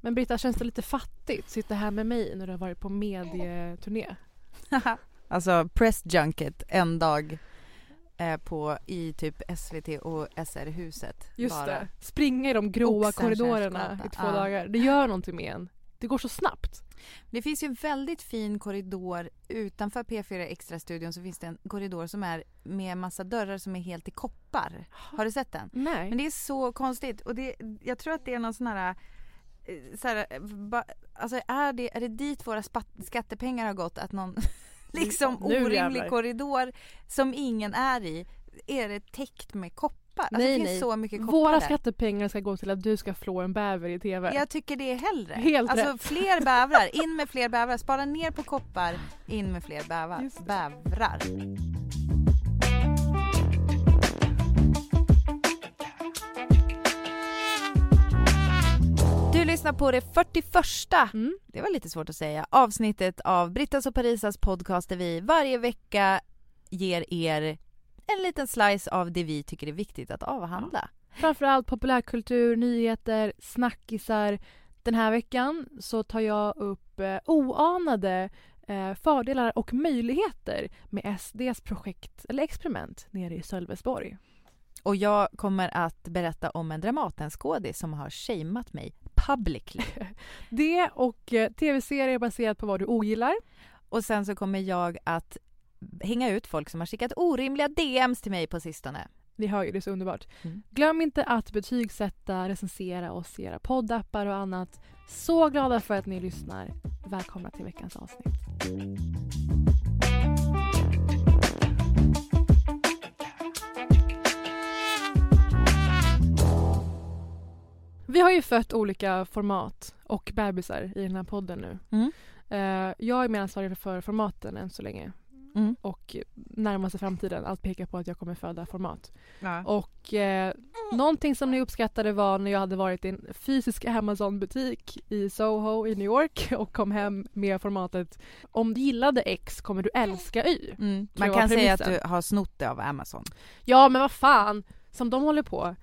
Men Britta, känns det lite fattigt att sitta här med mig när du har varit på medieturné? alltså press junket en dag eh, på, i typ SVT och SR-huset. Just bara. det. Springa i de gråa korridorerna i två Ja. dagar. Det gör någonting med en. Det går så snabbt. Det finns ju en väldigt fin korridor utanför P4 Extra-studion så finns det en korridor som är med massa dörrar som är helt i koppar. Har du sett den? Nej. Men det är så konstigt och det, jag tror att det är någon sån här så här, eh, ba, alltså är det, är det dit våra skattepengar har gått att någon liksom Nu orimlig jävlar. korridor som ingen är i är det täckt med koppar? Alltså nej, det finns nej. så mycket koppar Våra där. skattepengar ska gå till att du ska flå en bäver i TV. Jag tycker det är hellre. Helt alltså rätt. fler bävrar, in med fler bävrar. Spara ner på koppar, in med fler det. Bävrar. Du lyssnar på det 41 Mm. det var lite svårt att säga, avsnittet av Brittas och Parisas podcast där vi varje vecka ger er en liten slice av det vi tycker är viktigt att avhandla. Framförallt populärkultur, nyheter, snackisar. Den här veckan så tar jag upp eh, oanade eh, fördelar och möjligheter med SDs projekt eller experiment nere i Sölvesborg. Och jag kommer att berätta om en Dramatenskådis som har shameat mig publicly. Det och eh, tv-serier baserat på vad du ogillar. Och sen så kommer jag att hänga ut folk som har skickat orimliga DMs till mig på sistone. Ni hör ju, det är så underbart. Mm. Glöm inte att betygsätta, recensera oss i era poddappar och annat. Så glada för att ni lyssnar. Välkomna till veckans avsnitt. Vi har ju fött olika format och bebisar i den här podden nu. Mm. Eh, jag är medansvarig för formaten än så länge. Mm. Och närmaste framtiden, allt pekar på att jag kommer föda format. Ja. Och eh, någonting som ni uppskattade var när jag hade varit i en fysisk Amazon-butik i Soho i New York och kom hem med formatet Om du gillade X kommer du älska Y. Mm. Man kan säga att du har snott det av Amazon. Ja men vad fan, som de håller på.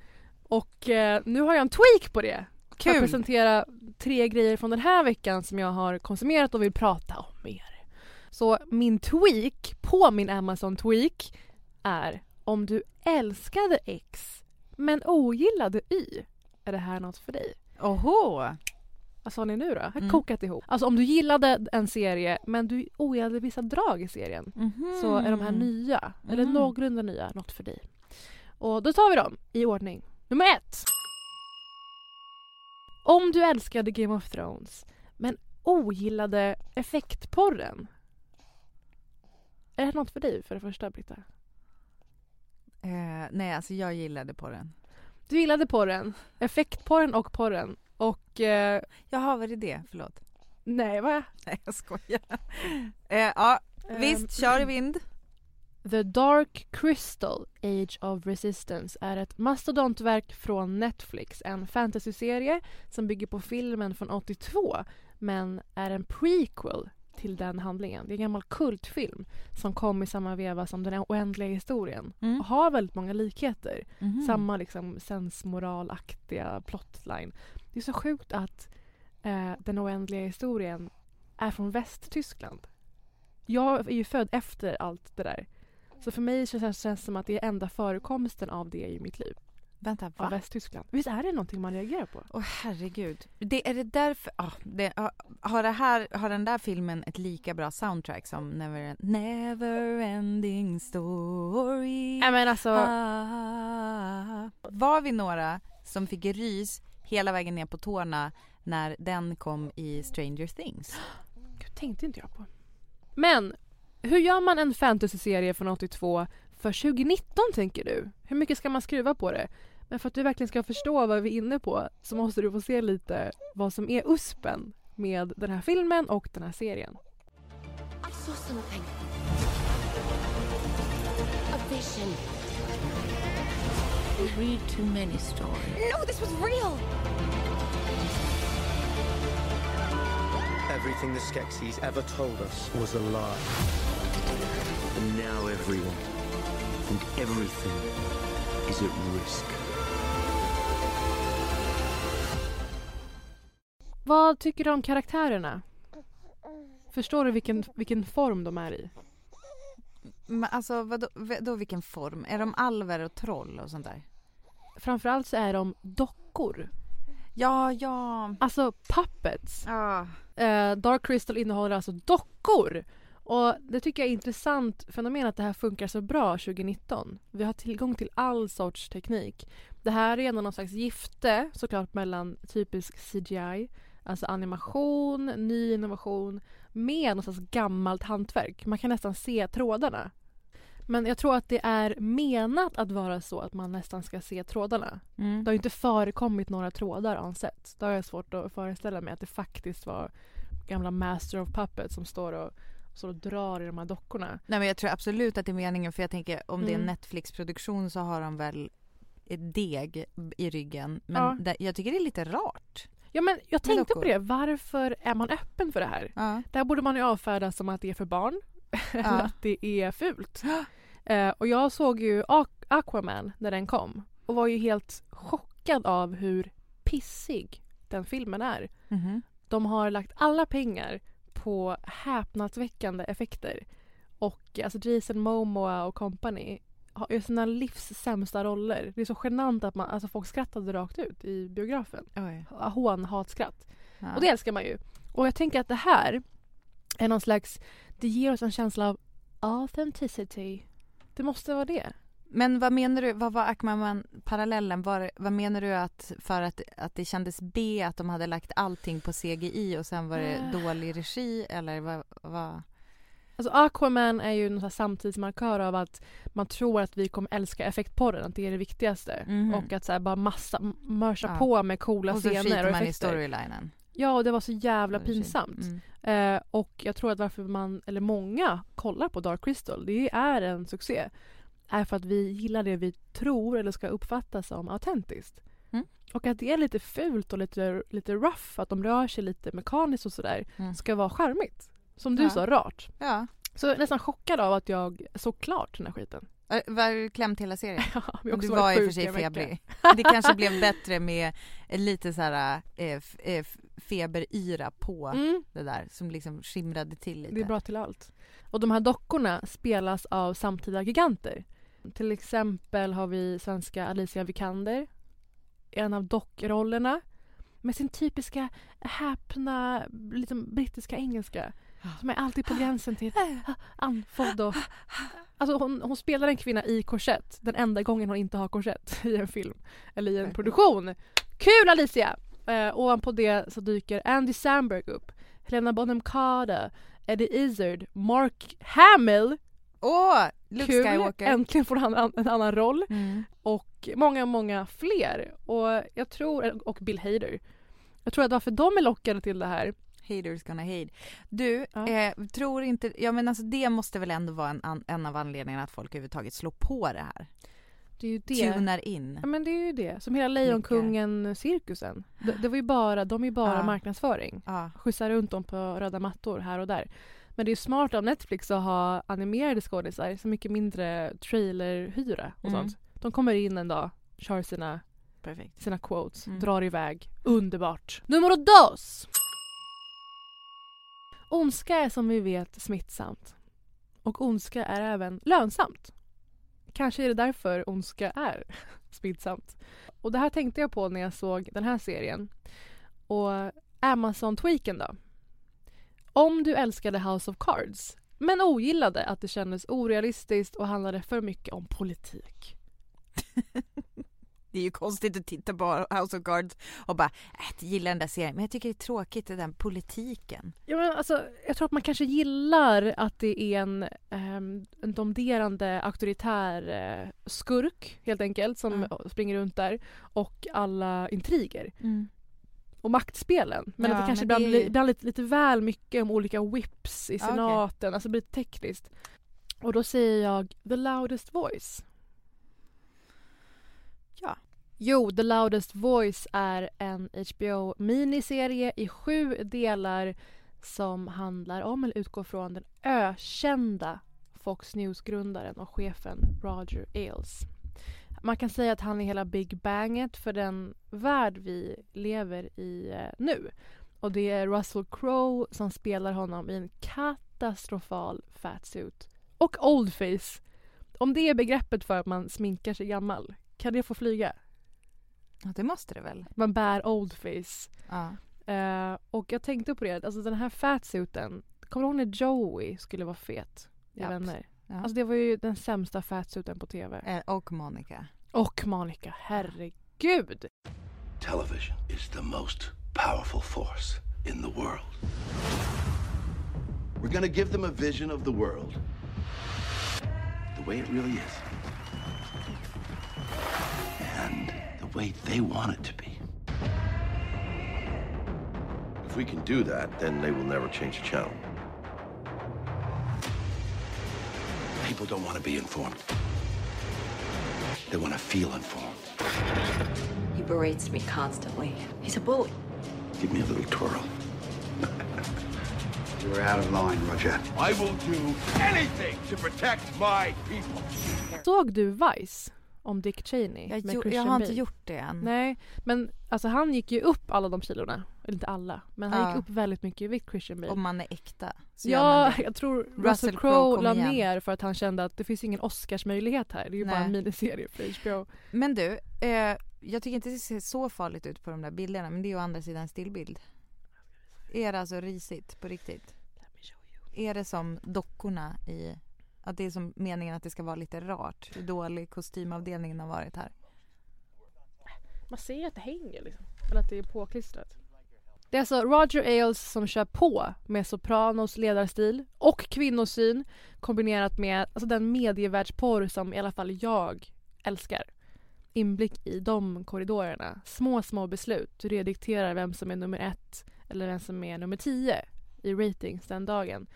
Och eh, nu har jag en tweak på det. För att Kul! presentera tre grejer från den här veckan som jag har konsumerat och vill prata om mer. Så min tweak på min Amazon tweak är om du älskade X men ogillade Y, är det här något för dig? Oho! Vad sa ni nu då? Jag har Mm. kokat ihop. Alltså om du gillade en serie men du ogillade vissa drag i serien Mhm. så är de här nya, eller Mm. någorlunda nya, något för dig. Och då tar vi dem i ordning. Nummer ett. Om du älskade Game of Thrones men ogillade effektporren. Är det något för dig för det första Britta? Eh, nej, alltså jag gillade på den. Du gillade porren, effektporren och porren. Och eh, Jaha, var det det? Förlåt. nej va? Nej, jag skojar. Eh, ja, visst, Ehm, kör i vind. The Dark Crystal Age of Resistance är ett mastodontverk från Netflix. En fantasyserie som bygger på filmen från 82 men är en prequel till den handlingen. Det är en gammal kultfilm som kom i samma veva som Den oändliga historien Mm. och har väldigt många likheter. Mhm. Samma liksom sensmoralaktiga plotline. Det är så sjukt att eh, Den oändliga historien är från Västtyskland. Jag är ju född efter allt det där. Så för mig känns det som att det är enda förekomsten av det i mitt liv. Vänta, av va? Västtyskland. Visst är det någonting man reagerar på? Åh herregud. Det, är det därför... ah, det, har- har, det här, har den där filmen ett lika bra soundtrack som Never, never ending story? Nej men alltså, Ah. Var vi några som fick rys hela vägen ner på tårna när den kom i Stranger Things? gud, tänkte inte jag på. Men, hur gör man en fantasyserie från 82 för 2019 tänker du? Hur mycket ska man skruva på det? Men för att du verkligen ska förstå vad vi är inne på så måste du få se lite vad som är USPen med den här filmen och den här serien. I saw something. A vision. You read too many stories. No, this was real. Everything the Skeksis ever told us was a lie. And now everyone and everything is at risk. Vad tycker du om karaktärerna? Förstår du vilken, vilken form de är i? Men alltså vadå, vadå vilken form? Är de alver och troll och sånt där? Framförallt så är de dockor. Ja, ja. Alltså puppets. ja. Eh, Dark Crystal innehåller alltså dockor. Och det tycker jag är intressant fenomen att det här funkar så bra 2019. Vi har tillgång till all sorts teknik. Det här är ändå någon slags gifte såklart mellan typisk CGI, alltså animation, ny innovation med någon slags gammalt hantverk. Man kan nästan se trådarna. Men jag tror att det är menat att vara så att man nästan ska se trådarna. Mm. Det har ju inte förekommit några trådar on set. Då har jag svårt att föreställa mig att det faktiskt var gamla Master of Puppets som står och, står och drar i de här dockorna. Nej men jag tror absolut att det är meningen för jag tänker om det är en Mm. Netflix-produktion så har de väl ett deg i ryggen. Men Ja. det, jag tycker det är lite rart. Ja men jag tänkte på det. Varför är man öppen för det här? Ja. Det här borde man ju avfärda som att det är för barn. Eller Ja. att det är fult. Eh, och jag såg ju Aqu- Aquaman när den kom. Och var ju helt chockad av hur pissig den filmen är. Mhm. De har lagt alla pengar på häpnadsväckande effekter. Och alltså Jason Momoa och company har ju sina livs sämsta roller. Det är så genant att man, alltså folk skrattade rakt ut i biografen. Oj. Hån, hatskratt. Ja. Och det älskar man ju. Och jag tänker att det här är någon slags, det ger oss en känsla av authenticity. Det måste vara det. Men vad menar du, vad var Aquaman-parallellen? Var, vad menar du att för att, att det kändes B att de hade lagt allting på CGI och sen var det Äh. dålig regi eller vad? vad? Alltså Aquaman är ju slags samtidsmarkör av att man tror att vi kommer älska effektporren, att det är det viktigaste. Mhm. Och att så bara massa, mörsa Ja. på med coola Och så scener skiter och man i effekter. storylinen. Ja, och det var så jävla pinsamt. Mm. Eh, och jag tror att varför man, eller många, kollar på Dark Crystal, det är en succé, är för att vi gillar det vi tror eller ska uppfatta som autentiskt. Mm. Och att det är lite fult och lite, lite rough, att de rör sig lite mekaniskt och sådär, Mm. ska vara charmigt. Som du Ja. sa, rart. Ja. Så jag är nästan chockad av att jag såg klart den här skiten. Äh, Var du klämt hela serien? Ja, vi Du var i och för sig febrig. Det kanske blev bättre med lite så här eh, f- eh, feberyra på Mm, det där som liksom skimrade till lite. det är bra till allt. Och de här dockorna spelas av samtida giganter. Till exempel har vi svenska Alicia Vikander, en av dockrollerna, med sin typiska häpna liksom, brittiska engelska. Som är alltid på gränsen till andfådd och... Alltså hon, hon spelar en kvinna i korsett den enda gången hon inte har korsett i en film eller i en produktion. Kul Alicia! Eh, ovanpå det så dyker Andy Samberg upp, Helena Bonham Carter, Eddie Izzard, Mark Hamill. Åh! Luke Kul! Skywalker. Äntligen får han en, en annan roll. Mm. Och många, många fler. Och jag tror, och Bill Hader. Jag tror att varför de är lockade till det här Haters gonna hate. Du, Ja. eh, tror inte, ja men alltså det måste väl ändå vara en, en av anledningarna att folk överhuvudtaget slår på det här. Det är ju det. Tunar in. Ja men det är ju det. Som hela Lejonkungen-cirkusen. Det, det var ju bara, de är ju bara Ja. marknadsföring. Ja. Skjutsa runt dem på röda mattor här och där. Men det är ju smart av Netflix att ha animerade skådisar. Så mycket mindre trailerhyra och Mm. sånt. De kommer in en dag, kör sina, Perfekt. sina quotes, Mm. drar iväg. Underbart. Nummer dos! Ondska är som vi vet smittsamt. Och ondska är även lönsamt kanske är det därför ondska är smittsamt. Och det här tänkte jag på när jag såg den här serien. Och Amazon-tweaken då? Om du älskade House of Cards men ogillade att det kändes orealistiskt och handlade för mycket om politik. Det är ju konstigt att titta på House of Cards och bara, äh, jag gillar den där serien, men jag tycker det är tråkigt den politiken. Ja, men alltså, jag tror att man kanske gillar att det är en, um, en domderande auktoritär uh, skurk helt enkelt som mm. springer runt där och alla intriger. Mm. Och maktspelen. Men ja, att det kanske ibland, det... ibland lite, lite väl mycket om olika whips i senaten, okay. alltså det blir tekniskt. Och då säger jag the loudest voice. Jo, The Loudest Voice är en HBO-miniserie i sju delar som handlar om, eller utgår från, den ökända Fox News-grundaren och chefen Roger Ailes. Man kan säga att han är hela Big Banget för den värld vi lever i eh, nu. Och det är Russell Crowe som spelar honom i en katastrofal fatsuit. Och oldface. Om det är begreppet för att man sminkar sig gammal, kan det få flyga? Ja, det måste det väl. Man bär oldface. Ja. Uh, och jag tänkte på det, alltså den här fatsuiten. Kommer du ihåg när Joey skulle vara fet i Japp. Vänner? Ja. Alltså det var ju den sämsta fatsuiten på TV. Eh, och Monica. Och Monica, herregud! Television is the most powerful force in the world. We're gonna give them a vision of the world. The way it really is. The way they want it to be. If we can do that, then they will never change the channel. People don't want to be informed. They want to feel informed. He berates me constantly. He's a bully. Give me a little twirl. You're out of line, Roger. I will do anything to protect my people. Såg du Vice? Om Dick Cheney jag, jo, Jag har inte Bale. gjort det än. Nej, men alltså han gick ju upp alla de kilorna. Eller inte alla, men han Ja. gick upp väldigt mycket i vikt Christian Bale. Om man är äkta. så Ja, jag tror Russell, Russell Crowe la igen. ner för att han kände att det finns ingen Oscarsmöjlighet här. Det är ju bara Nej. en miniserie för HBO. Men du, eh, jag tycker inte det ser så farligt ut på de där bilderna men det är ju å andra sidan en stillbild. Är det alltså risigt på riktigt? Är det som dockorna i att det är som meningen att det ska vara lite rart? Hur dålig kostymavdelningen har varit här. Man ser ju att det hänger liksom. Eller att det är påklistrat. Det är alltså Roger Ailes som kör på med Sopranos ledarstil och kvinnosyn kombinerat med alltså den medievärldsporr som i alla fall jag älskar. Inblick i de korridorerna. Små, små beslut. Du redikterar vem som är nummer ett eller vem som är nummer tio i ratings den dagen.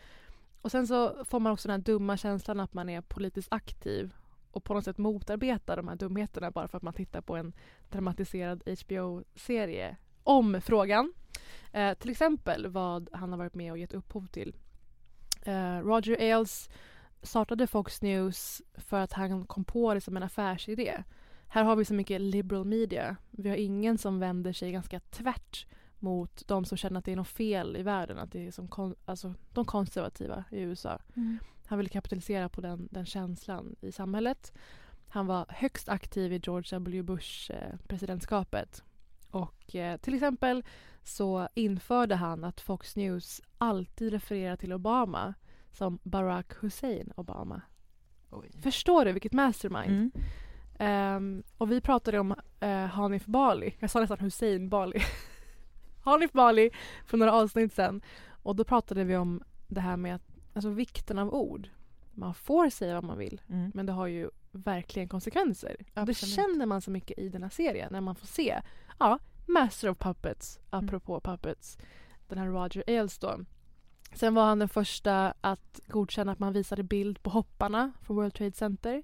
Och sen så får man också den här dumma känslan att man är politiskt aktiv och på något sätt motarbetar de här dumheterna bara för att man tittar på en dramatiserad HBO-serie om frågan. Eh, till exempel vad han har varit med och gett upphov till. Eh, Roger Ailes startade Fox News för att han kom på det som en affärsidé. Här har vi så mycket liberal media. Vi har ingen som vänder sig ganska tvärt mot de som känner att det är något fel i världen. Att det är som kon- alltså, de konservativa i USA. Mm. Han ville kapitalisera på den, den känslan i samhället. Han var högst aktiv i George W Bush eh, presidentskapet. Och eh, till exempel så införde han att Fox News alltid refererar till Obama som Barack Hussein Obama. Oj. Förstår du vilket mastermind? Mm. Ehm, och vi pratade om uh, Hanif Bali. Jag sa nästan Hussein Bali. Hanif Bali för några avsnitt sen. Och då pratade vi om det här med att, alltså vikten av ord. Man får säga vad man vill Mm. men det har ju verkligen konsekvenser. Och Det Absolut. känner man så mycket i den här serien när man får se ja, Master of Puppets, Mm. apropå Puppets, den här Roger Ailes då. Sen var han den första att godkänna att man visade bild på hopparna från World Trade Center.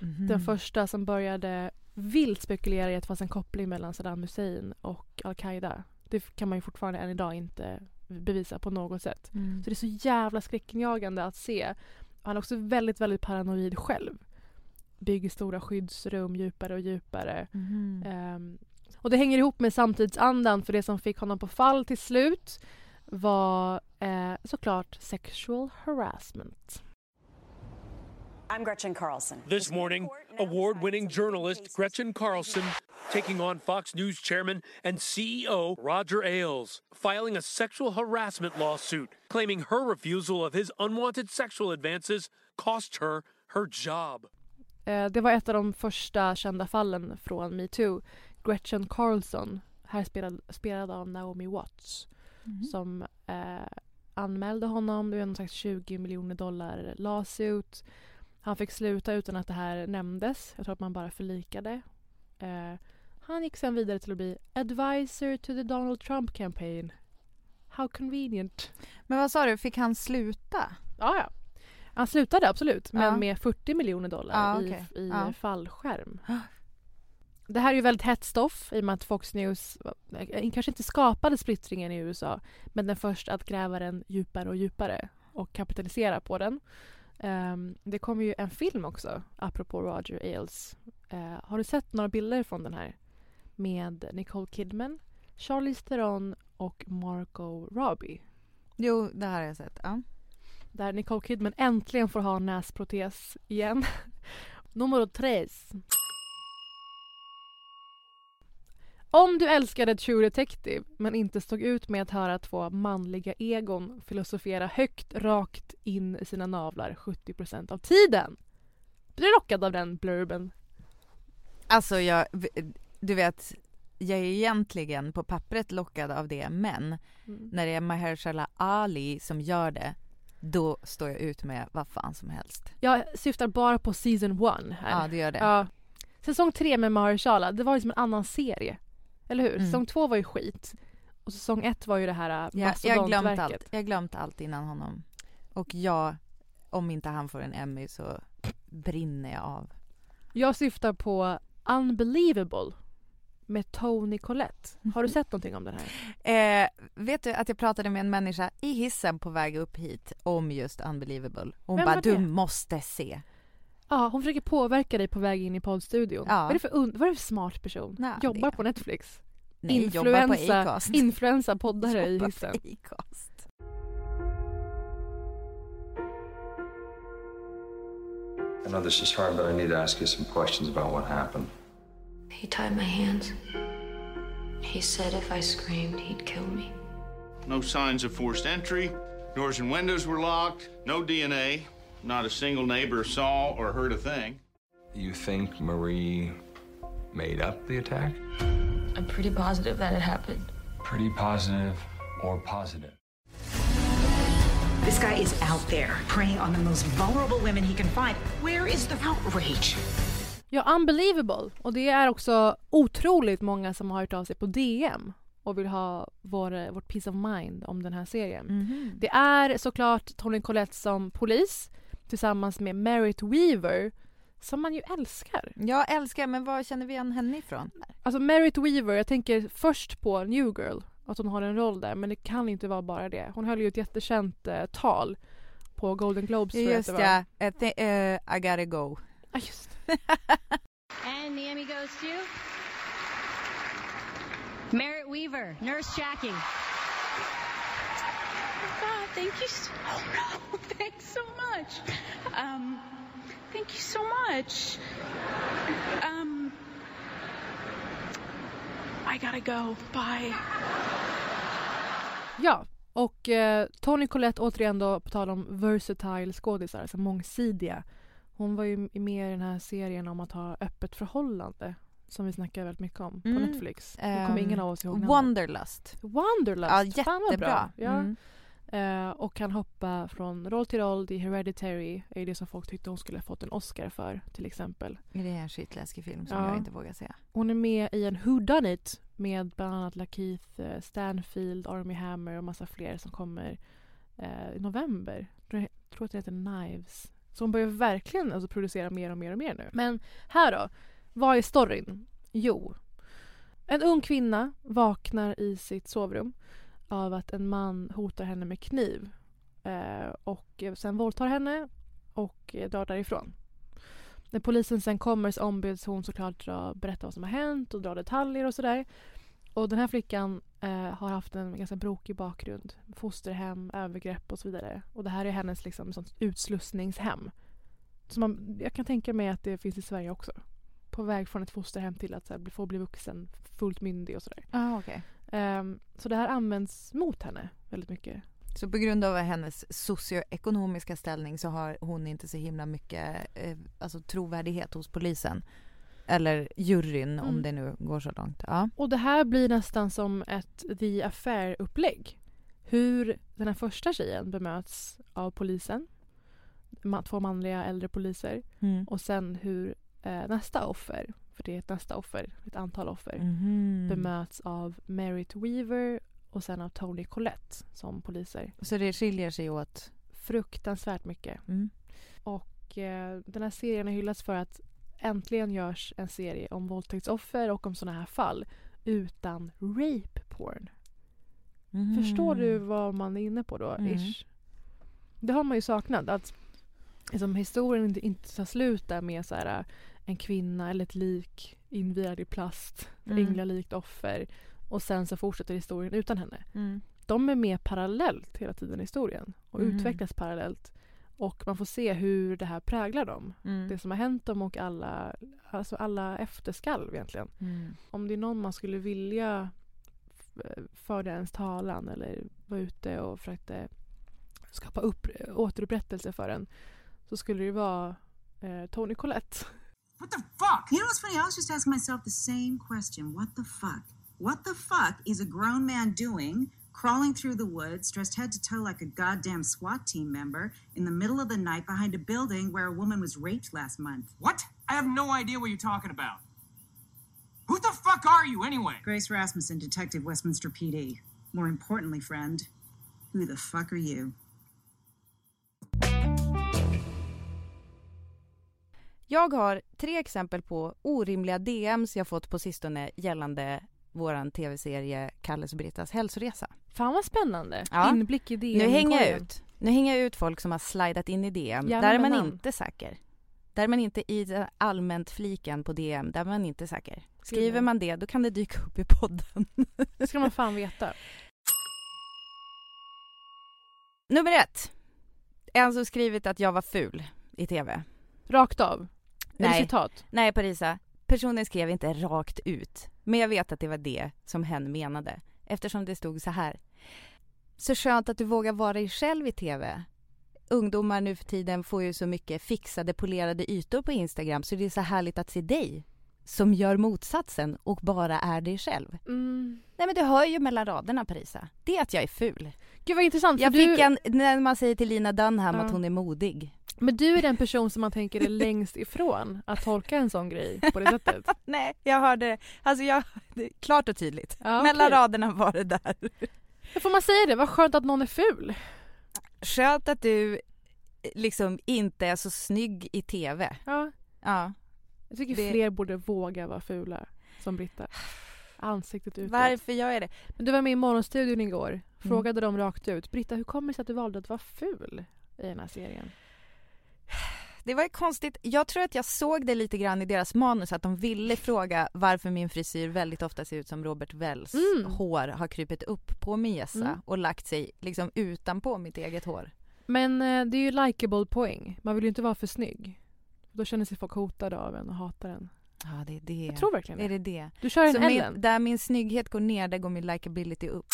Mhm. Den första som började vilt spekulera i att det fanns en koppling mellan Saddam Hussein och Al-Qaida. Det kan man ju fortfarande än idag inte bevisa på något sätt. Mm. Så det är så jävla skräckinjagande att se. Han är också väldigt, väldigt paranoid själv. Bygger stora skyddsrum djupare och djupare. Mhm. Ehm, och det hänger ihop med samtidsandan för det som fick honom på fall till slut var eh, såklart sexual harassment. I'm Gretchen Carlson. This morning, award winning journalist Gretchen Carlson taking on Fox News chairman and CEO Roger Ailes, filing a sexual harassment lawsuit, claiming her refusal of his unwanted sexual advances cost her her job. Eh, det var ett av de första kända fallen från metoo. Gretchen Carlson, här spelad, spelad av Naomi Watts, Mhm. som eh, anmälde honom. Det var någon slags 20 miljoner dollar lawsuit. Han fick sluta utan att det här nämndes. Jag tror att man bara förlikade. Eh, han gick sen vidare till att bli advisor to the Donald Trump campaign. How convenient. Men vad sa du, fick han sluta? Ja, ja. Han slutade absolut, men Ja. med 40 miljoner dollar Ja, i, okej. i Ja. fallskärm. Det här är ju väldigt hett stoff i och med att Fox News eh, kanske inte skapade splittringen i USA men den först att gräva den djupare och djupare och kapitalisera på den. Ehm, det kommer ju en film också, apropå Roger Ailes. Eh, har du sett några bilder från den här? Med Nicole Kidman, Charlize Theron och Margot Robbie. Jo, det här har jag sett. Ja. Där Nicole Kidman äntligen får ha näsprotes igen. Nummer tres. Om du älskade True Detective men inte stod ut med att höra två manliga egon filosofera högt rakt in i sina navlar 70% av tiden. Blir du lockad av den blurben? Alltså jag, du vet, jag är egentligen på pappret lockad av det men Mm. när det är Mahershala Ali som gör det då står jag ut med vad fan som helst. Jag syftar bara på season one här. Ja, det gör det. Ja. Säsong tre med Mahershala, det var ju som en annan serie. Eller hur? Mm. Säsong två var ju skit. Och säsong ett var ju det här äh, Jag, jag har glömt allt. Jag har glömt allt innan honom. Och jag, om inte han får en Emmy så brinner jag av. Jag syftar på Unbelievable med Tony Collette. Har du sett någonting om den här? Eh, vet du att jag pratade med en människa i hissen på väg upp hit om just Unbelievable. Hon bara, du det?" måste se. Ja, hon försöker påverka dig på väg in i poddstudion. Ja. Vad, är det för und- vad är det för smart person? Nej, jobbar det- på Netflix? Nej, jobbar på Acast. influensa poddare i hissen. I know this is hard, but I need to ask you some questions about what happened. He tied my hands. He said if I screamed, he'd kill me. No signs of forced entry. Doors and windows were locked. No DNA. Not a single neighbor saw or heard a thing. You think Marie made up the attack? I'm pretty positive that it happened. Pretty positive or positive? This guy is out there preying on the most vulnerable women he can find. Where is the outrage? Ja, Unbelievable. Och det är också otroligt många som har hört av sig på DM och vill ha vår, vårt peace of mind om den här serien. Mhm. Det är såklart Tony Collette som polis tillsammans med Merritt Weaver som man ju älskar. Jag älskar, men var känner vi igen henne ifrån? Alltså Merritt Weaver, jag tänker först på New Girl, att hon har en roll där men det kan inte vara bara det. Hon höll ju ett jättekänt eh, tal på Golden Globes tror jag att Just det var. ja, I, thi- eh, I gotta go. Ja, just And the Emmy goes to Merritt Weaver, Nurse Jackie. Thank you so no, thanks so much. Um, thank you so much. Um, I gotta go. Bye. Ja, och eh, Tony Collette återigen då på tal om versatile skådisar, alltså mångsidiga. Hon var ju med i den här serien om att ha öppet förhållande som vi snackar väldigt mycket om på Mm. Netflix. Nu kommer ingen av oss ihåg namnet. Wonderlust. Wonderlust! Ja, Fan vad jättebra. bra. Ja. Mm. Eh, och kan hoppa från roll till roll. Det är Hereditary är det som folk tyckte hon skulle ha fått en Oscar för till exempel. Är det en skitläskig film som Ja. jag inte vågar se? Hon är med i en Who Done It med bland annat Lakeith eh, Stanfield, Army Hammer och massa fler som kommer eh, i november. Jag tror att det heter Knives. Så hon börjar verkligen alltså, producera mer och mer och mer nu. Men här då, vad är storyn? Jo, en ung kvinna vaknar i sitt sovrum av att en man hotar henne med kniv eh, och sen våldtar henne och drar därifrån. När polisen sen kommer så ombeds hon såklart dra, berätta vad som har hänt och dra detaljer och sådär. Och den här flickan eh, har haft en ganska brokig bakgrund. Fosterhem, övergrepp och så vidare. Och det här är hennes liksom, sånt utslussningshem. Så man, jag kan tänka mig att det finns i Sverige också. På väg från ett fosterhem till att så här, få bli vuxen, fullt myndig och sådär. Ah, okay. Ehm, så det här används mot henne väldigt mycket. Så på grund av hennes socioekonomiska ställning så har hon inte så himla mycket eh, alltså, trovärdighet hos polisen. Eller juryn om Mm. det nu går så långt. Ja. Och det här blir nästan som ett The Affair-upplägg. Hur den här första tjejen bemöts av polisen. Två manliga äldre poliser. Mm. Och sen hur eh, nästa offer, för det är ett nästa offer, ett antal offer, Mhm. bemöts av Merritt Weaver och sen av Tony Collette som poliser. Så det skiljer sig åt? Fruktansvärt mycket. Mm. Och eh, den här serien har hyllats för att äntligen görs en serie om våldtäktsoffer och om sådana här fall utan rape porn. Mhm. Förstår du vad man är inne på då? Mm. Ish? Det har man ju saknat. Att liksom, historien inte, inte tar slut där med så här, en kvinna eller ett lik invirad i plast, Mm. änglalikt offer och sen så fortsätter historien utan henne. Mm. De är med parallellt hela tiden i historien och Mhm. utvecklas parallellt. Och man får se hur det här präglar dem. Mm. Det som har hänt dem och alla, alltså alla efterskalv egentligen. Mm. Om det är någon man skulle vilja föra ens talan eller vara ute och försökte skapa upp, återupprättelse för en så skulle det vara eh, Tony Collette. What the fuck? You know what's funny? I was just asking myself the same question. What the fuck? What the fuck is a grown man doing crawling through the woods, dressed head to toe like a goddamn SWAT team member, in the middle of the night behind a building where a woman was raped last month? What? I have no idea what you're talking about. Who the fuck are you anyway? Grace Rasmussen, Detective Westminster PD. More importantly, friend, who the fuck are you? Jag har tre exempel på orimliga DMs jag fått på sistone gällande våran tv-serie Kalles och Brittas hälsoresa. Fan vad spännande. Ja. Inblick i det. Nu hänger jag ut. Nu hänger jag ut folk som har slidat in i DM. Gärna där är man inte säker. Där är man inte i allmänt fliken på DM, där är man inte säker. Skriver man det, då kan det dyka upp i podden. Det ska man fan veta. Nummer ett. En som skrivit att jag var ful i tv. Rakt av? Är Nej. citat? Nej, Parisa. Personen skrev inte rakt ut. Men jag vet att det var det som hen menade. Eftersom det stod så här. Så skönt att du vågar vara dig själv i tv. Ungdomar nu för tiden får ju så mycket fixade polerade ytor på Instagram så det är så härligt att se dig som gör motsatsen och bara är dig själv. Mm. Nej men du hör ju mellan raderna Parisa. Det är att jag är ful. Gud vad intressant. Jag du, fick en, när man säger till Lina Dunham Ja. att hon är modig. Men du är den person som man tänker är längst ifrån att tolka en sån grej på det sättet. Nej, jag hörde, alltså jag, det, klart och tydligt. Ja, Mellan okej. raderna var det där. Får man säga det? Vad skönt att någon är ful. Skönt att du liksom inte är så snygg i tv. Ja. Ja. Jag tycker Det- fler borde våga vara fula som Britta. Ansiktet utåt. Varför gör jag det? Men du var med i Morgonstudion igår. Mm. Frågade dem rakt ut. Britta, hur kommer det sig att du valde att vara ful i den här serien? Det var ju konstigt. Jag tror att jag såg det lite grann i deras manus att de ville fråga varför min frisyr väldigt ofta ser ut som Robert Wells Mm. hår har krypit upp på hjässa Mm. och lagt sig liksom utanpå mitt eget hår. Men eh, det är ju likeable poäng. Man vill ju inte vara för snygg. Då känner sig folk hotade av en och hatar en. Ja, det är det. Jag tror verkligen det. Är det det? Du kör en Så Ellen. min, där min snygghet går ner, där går min likability upp.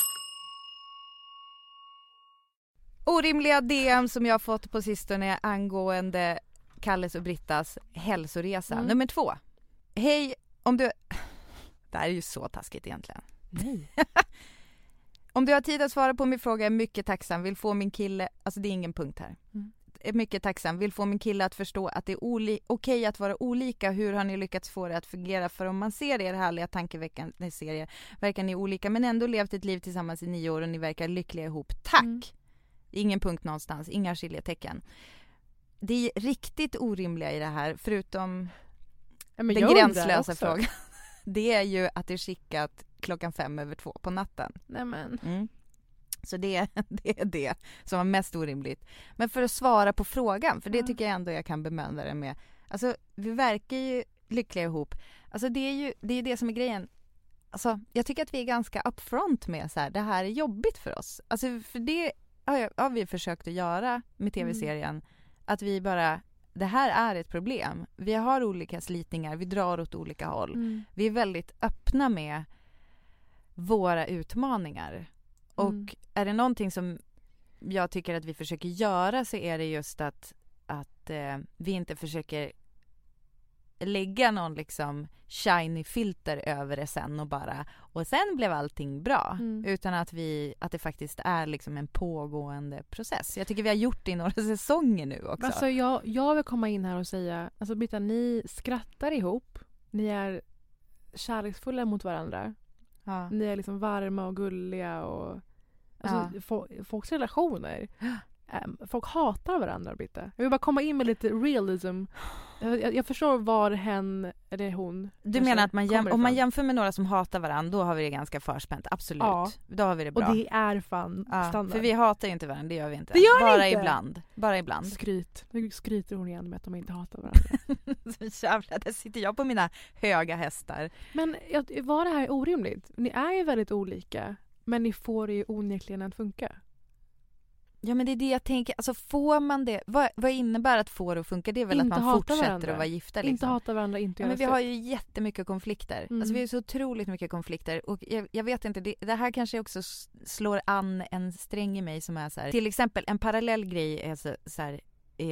Orimliga DM som jag fått på sistone angående Kalles och Brittas hälsoresa. Mm. Nummer två. Hej, om du... Det här är ju så taskigt egentligen. Nej. Om du har tid att svara på min fråga är mycket tacksam. Vill få min kille... Alltså det är ingen punkt här. Mm. Är mycket tacksam. Vill få min kille att förstå att det är okej att vara olika. Hur har ni lyckats få det att fungera? För om man ser er härliga tankeväckande serie verkar ni olika men ändå levt ett liv tillsammans i nio år och ni verkar lyckliga ihop. Tack! Mm. Ingen punkt någonstans, inga skiljetecken. Det är riktigt orimliga i det här, förutom Ja, den gränslösa frågan. Det är ju att det är skickat klockan fem över två på natten. Nej men. Mm. Så det, det är det som var mest orimligt. Men för att svara på frågan, för det Ja. tycker jag ändå jag kan bemöda det med. Alltså, vi verkar ju lyckliga ihop. Alltså det är ju det, är det som är grejen. Alltså, jag tycker att vi är ganska upfront med så här, det här är jobbigt för oss. Alltså, för det har, jag, har vi försökt att göra med tv-serien. Att vi bara det här är ett problem. Vi har olika slitningar, vi drar åt olika håll. Mm. Vi är väldigt öppna med våra utmaningar. Och Mm. är det någonting som jag tycker att vi försöker göra så är det just att, att eh, vi inte försöker lägga någon liksom shiny filter över det sen och bara och sen blev allting bra. Mm. Utan att, vi, att det faktiskt är liksom en pågående process. Jag tycker vi har gjort det i några säsonger nu också. Alltså jag, jag vill komma in här och säga, alltså Britta, ni skrattar ihop. Ni är kärleksfulla mot varandra. Ja. Ni är liksom varma och gulliga och... Alltså, fo- folks relationer. Folk hatar varandra, Britta. Jag vill bara komma in med lite realism. Jag, jag, förstår var hen, eller hon, Du menar att man jäm, om man jämför med några som hatar varandra då har vi det ganska förspänt, absolut. Ja. Då har vi det Och bra. det är fan ja, standard. för vi hatar ju inte varandra, det gör vi inte. Det gör Bara inte! ibland. Bara ibland. Skryt. Nu skryter hon igen med att de inte hatar varandra. Så jävla, där sitter jag på mina höga hästar. Men var det här orimligt? Ni är ju väldigt olika. Men ni får det ju onekligen att funka. Ja men det är det jag tänker, alltså får man det, vad, vad innebär att få det att funka? Det är väl Inte att man fortsätter varandra. att vara gifta liksom. Inte hata varandra, inte Ja, göra men vi har ju jättemycket konflikter. Mm. Alltså vi har så otroligt mycket konflikter och jag, jag vet inte, det, det här kanske också slår an en sträng i mig som är så här. Till exempel en parallell grej är så, så här,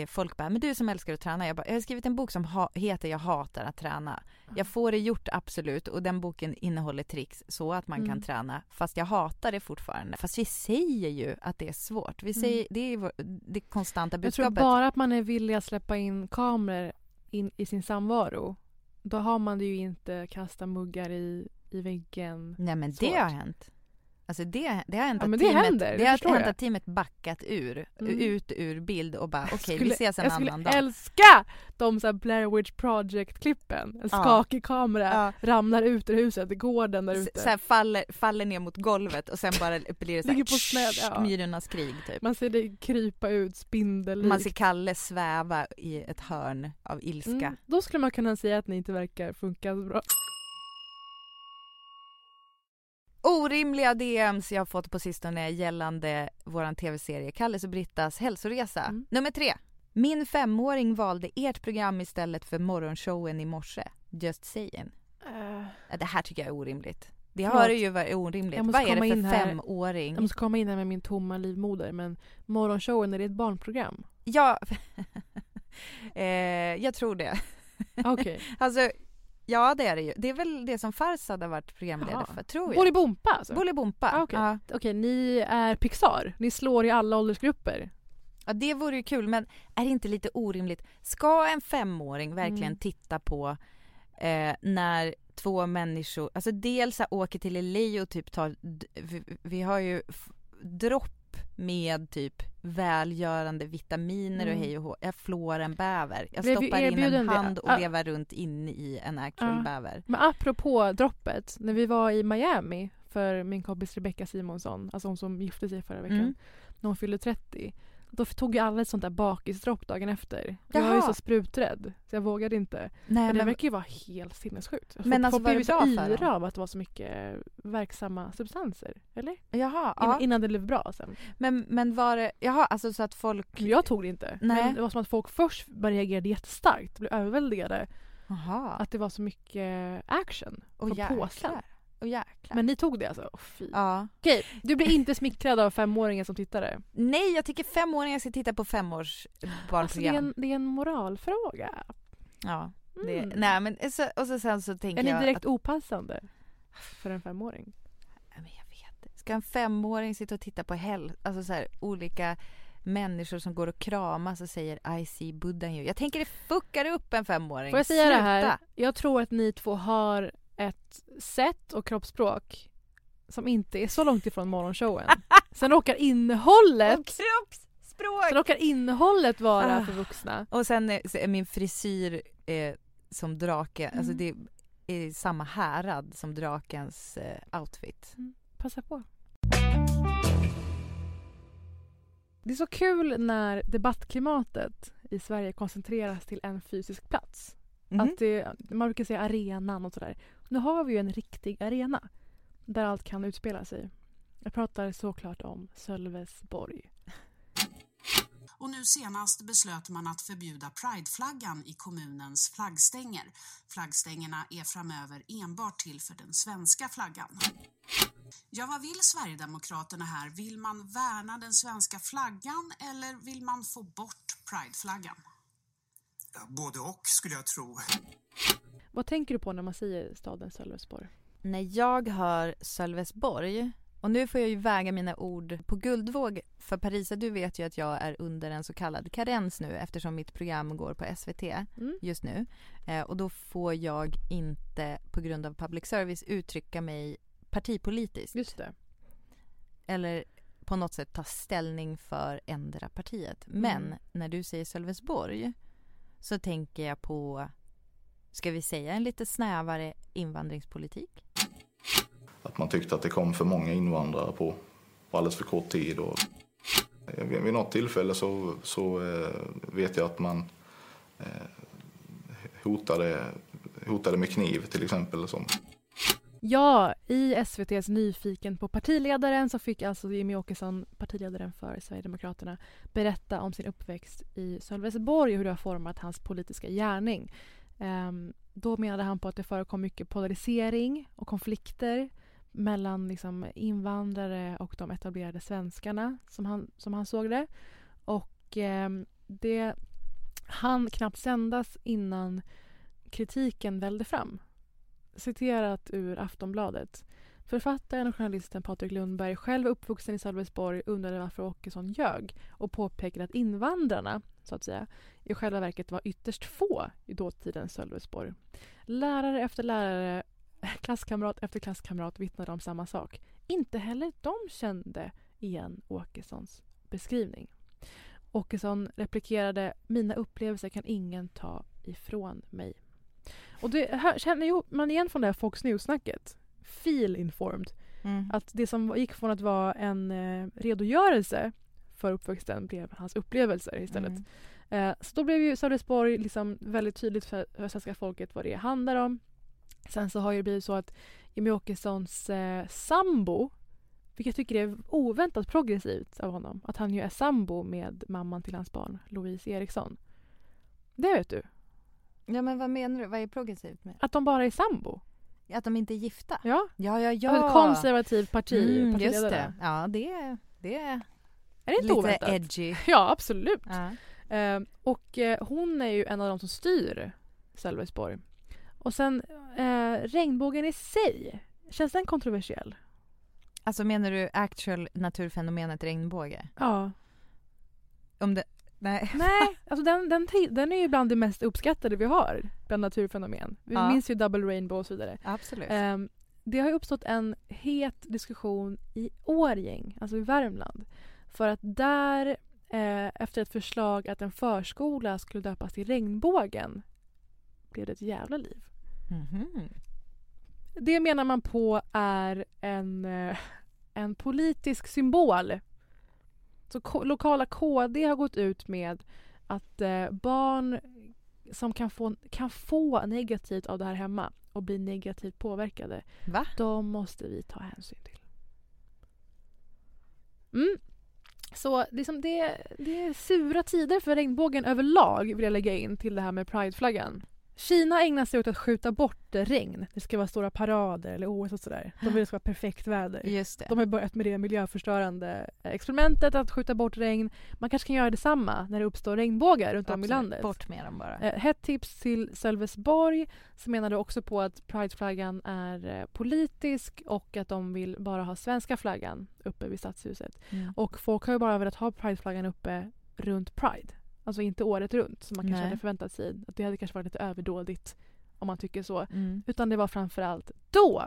folk bara, men du som älskar att träna, jag, bara, jag har skrivit en bok som heter Jag hatar att träna. Jag får det gjort absolut och den boken innehåller tricks så att man kan Mm. träna fast jag hatar det fortfarande. Fast vi säger ju att det är svårt. Vi säger, det är det konstanta Mm. Jag tror budskapet. bara att man är villig att släppa in kameror in i sin samvaro. Då har man det ju inte kasta muggar i, i väggen. Nej men Svårt. det har hänt. Alltså det, det har hänt Ja, att det teamet, händer, det har hänt jag. att teamet backat ur, Mm. ut ur bild och bara okej vi Skulle- ses en jag annan skulle dag. älska de så Blair Witch Project-klippen. En Ja. skakig kamera Ja. ramlar ut ur huset, gården där ute. Så här faller, faller ner mot golvet och sen bara blir det så här, på sned, ja. Myrornas krig typ. Man ser det krypa ut spindellikt. Man ser Kalle sväva i ett hörn av ilska. Mm, då skulle man kunna säga att ni inte verkar funka så bra. Orimliga DMs jag har fått på sistone gällande våran tv-serie Kalles och Brittas hälsoresa. Mm. Nummer tre. Min femåring valde ert program istället för morgonshowen i morse. Just saying. Ja, Det här tycker jag är orimligt. Det hör ju vad är orimligt. Vad är det för femåring? Jag måste komma in här med min tomma livmoder men morgonshowen, är det ett barnprogram? Ja, eh, jag tror det. Okej. alltså, ja det är det ju. Det är väl det som Farsad har varit programledare Jaha. för, tror jag. Bolibompa alltså? Bolibompa. Ah, Okej, Ja. Okej, ni är Pixar. Ni slår i alla åldersgrupper. Ja det vore ju kul men är det inte lite orimligt? Ska en femåring verkligen Mm. titta på eh, när två människor, alltså dels åker till LA och typ tar, vi, vi har ju dropp med typ välgörande vitaminer och Mm. hej och hå. Jag flår en bäver. Jag Blev stoppar in en hand och Ah. vevar runt in i en actual Ja. bäver. Men apropå droppet, när vi var i Miami för min kompis Rebecca Simonsson, alltså hon som gifte sig förra veckan, Mm. när hon fyllde 30. Då tog ju alla ett sånt där bakisdropp dagen efter. Jag var ju Jaha. så spruträdd så jag vågade inte. Nej, men det verkar ju vara helt sinnessjukt. Men alltså, var det så bra för yra av att det var så mycket verksamma substanser. Eller? Jaha, Innan, ja. innan det blev bra sen. Men, men var det, jaha alltså så att folk... Jag tog det inte. Nej. Men det var som att folk först bara reagerade jättestarkt. Blev överväldigade. Jaha. Att det var så mycket action Åh, på påsen. Jäklar. Men ni tog det alltså? Åh, fy. Ja. Okej, du blir inte smickrad av femåringen som tittare? Nej, jag tycker femåringar ska titta på femårs Alltså, det, är en, det är en moralfråga. Ja. Det, Mm. nej men så, och så sen så tänker Är ni jag direkt att, opassande för en femåring? ska en femåring sitta och titta på häl, alltså så här, olika människor som går och kramas och säger I see Buddha in you. Jag tänker det fuckar upp en femåring. Får jag säga det här? Sluta. Jag tror att ni två har ett sätt och kroppsspråk som inte är så långt ifrån morgonshowen. Sen råkar innehållet Kroppsspråk! Sen råkar innehållet vara Ah. för vuxna. Och sen är, så är min frisyr eh, som drake, alltså Mm. det är samma härad som drakens eh, outfit. Passa på. Det är så kul när debattklimatet i Sverige koncentreras till en fysisk plats. Mhm. Att det, man brukar säga arenan och sådär. Nu har vi ju en riktig arena där allt kan utspela sig. Jag pratar såklart om Sölvesborg. Och nu senast beslöt man att förbjuda prideflaggan i kommunens flaggstänger. Flaggstängerna är framöver enbart till för den svenska flaggan. Ja, vad vill Sverigedemokraterna här? Vill man värna den svenska flaggan eller vill man få bort prideflaggan? Både och skulle jag tro. Vad tänker du på när man säger staden Sölvesborg? När jag hör Sölvesborg och nu får jag ju väga mina ord på guldvåg. För Parisa, du vet ju att jag är under en så kallad karens nu eftersom mitt program går på SVT Mm. just nu. Eh, och då får jag inte på grund av public service uttrycka mig partipolitiskt. Just det. Eller på något sätt ta ställning för ändra partiet. Men Mm. när du säger Sölvesborg så tänker jag på, ska vi säga en lite snävare invandringspolitik? Att man tyckte att det kom för många invandrare på, på alldeles för kort tid. Och vid, vid något tillfälle så, så eh, vet jag att man eh, hotade, hotade med kniv till exempel. Som. Ja, i SVTs Nyfiken på partiledaren så fick alltså Jimmy Åkesson, partiledaren för Sverigedemokraterna, berätta om sin uppväxt i Sölvesborg och hur det har format hans politiska gärning. Ehm, då menade han på att det förekom mycket polarisering och konflikter mellan liksom invandrare och de etablerade svenskarna, som han, som han såg det. Och eh, det hann knappt sändas innan kritiken välde fram citerat ur Aftonbladet. Författaren och journalisten Patrik Lundberg, själv uppvuxen i Sölvesborg, undrade varför Åkesson ljög och påpekade att invandrarna, så att säga, i själva verket var ytterst få i dåtidens Sölvesborg. Lärare efter lärare, klasskamrat efter klasskamrat vittnade om samma sak. Inte heller de kände igen Åkessons beskrivning. Åkesson replikerade “Mina upplevelser kan ingen ta ifrån mig”. Och det här, känner man igen från det här Fox News-snacket. Feel informed. Mm. Att det som gick från att vara en eh, redogörelse för uppväxten blev hans upplevelser istället. Mm. Eh, så då blev ju Sölvesborg liksom väldigt tydligt för, för svenska folket vad det handlar om. Sen så har det blivit så att Jimmie Åkessons eh, sambo, vilket jag tycker är oväntat progressivt av honom, att han ju är sambo med mamman till hans barn, Louise Eriksson. Det vet du? Ja men vad menar du? Vad är progressivt med Att de bara är sambo. Att de inte är gifta? Ja. Ja, ja, ja. Ett konservativt parti, Mm, just det. Ja, det, det är Är det inte lite oväntat? edgy. Ja, absolut. Ja. Eh, och eh, hon är ju en av de som styr Sölvesborg. Och sen eh, regnbågen i sig, känns den kontroversiell? Alltså menar du actual naturfenomenet regnbåge? Ja. Om det, nej. Nej, alltså den, den, den är ju bland det mest uppskattade vi har bland naturfenomen. Vi Ja. minns ju Double Rainbow och så vidare. Absolut. Ehm, det har ju uppstått en het diskussion i Årjäng, alltså i Värmland. För att där, eh, efter ett förslag att en förskola skulle döpas till Regnbågen, blev det ett jävla liv. Mhm. Det menar man på är en, eh, en politisk symbol. Så lokala KD har gått ut med att eh, barn som kan få, kan få negativt av det här hemma och bli negativt påverkade, Va? de måste vi ta hänsyn till. Mm. Så det är, som det, det är sura tider för regnbågen överlag vill jag lägga in till det här med prideflaggan. Kina ägnar sig åt att skjuta bort regn. Det ska vara stora parader eller OS och sådär. De vill att det ska vara perfekt väder. Just det. De har börjat med det miljöförstörande eh, experimentet att skjuta bort regn. Man kanske kan göra detsamma när det uppstår regnbågar runt om i Absolut. landet. Bort med dem bara. Eh, Hett tips till Sölvesborg som menade också på att prideflaggan är eh, politisk och att de vill bara ha svenska flaggan uppe vid stadshuset. Mm. Och folk har ju bara velat ha prideflaggan uppe runt pride. Alltså inte året runt som man kanske Nej. hade förväntat sig. Att det hade kanske varit lite överdådigt om man tycker så. Mm. Utan det var framförallt då.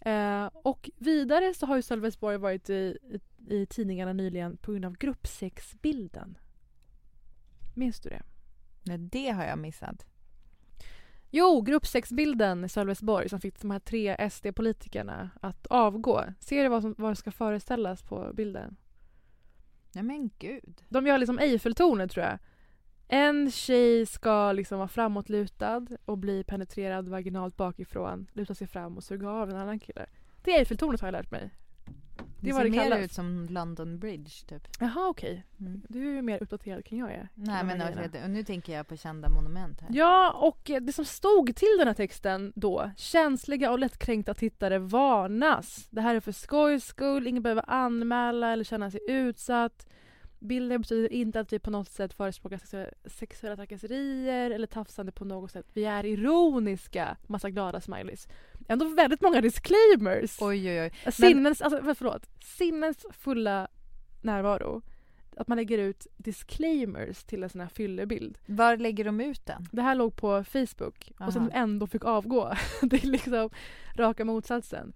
Eh, och vidare så har ju Sölvesborg varit i, i, i tidningarna nyligen på grund av gruppsexbilden. Minns du det? Nej, det har jag missat. Jo, gruppsexbilden i Sölvesborg som fick de här tre SD-politikerna att avgå. Ser du vad som vad ska föreställas på bilden? Nej men gud. De gör liksom Eiffeltornet tror jag. En tjej ska liksom vara framåtlutad och bli penetrerad vaginalt bakifrån, luta sig fram och suga av en annan kille. Det är Eiffeltornet har jag lärt mig. Det, Det var ser det mer kallas. ut som London Bridge typ. Jaha okej. Mm. Du är ju mer uppdaterad än jag är. Nej men nu tänker jag på kända monument här. Ja, och det som stod till den här texten då. Känsliga och lättkränkta tittare varnas. Det här är för skojs skull, ingen behöver anmäla eller känna sig utsatt. Bilden betyder inte att vi på något sätt förespråkar sexuella, sexuella trakasserier eller tafsande på något sätt. Vi är ironiska. Massa glada smileys. Ändå väldigt många disclaimers. Oj oj oj. Men, Sinnens, alltså, förlåt. Sinnens fulla närvaro. Att man lägger ut disclaimers till en sån här fyllebild. var lägger de ut den? Det här låg på Facebook och sen Aha. ändå fick avgå. det är liksom raka motsatsen.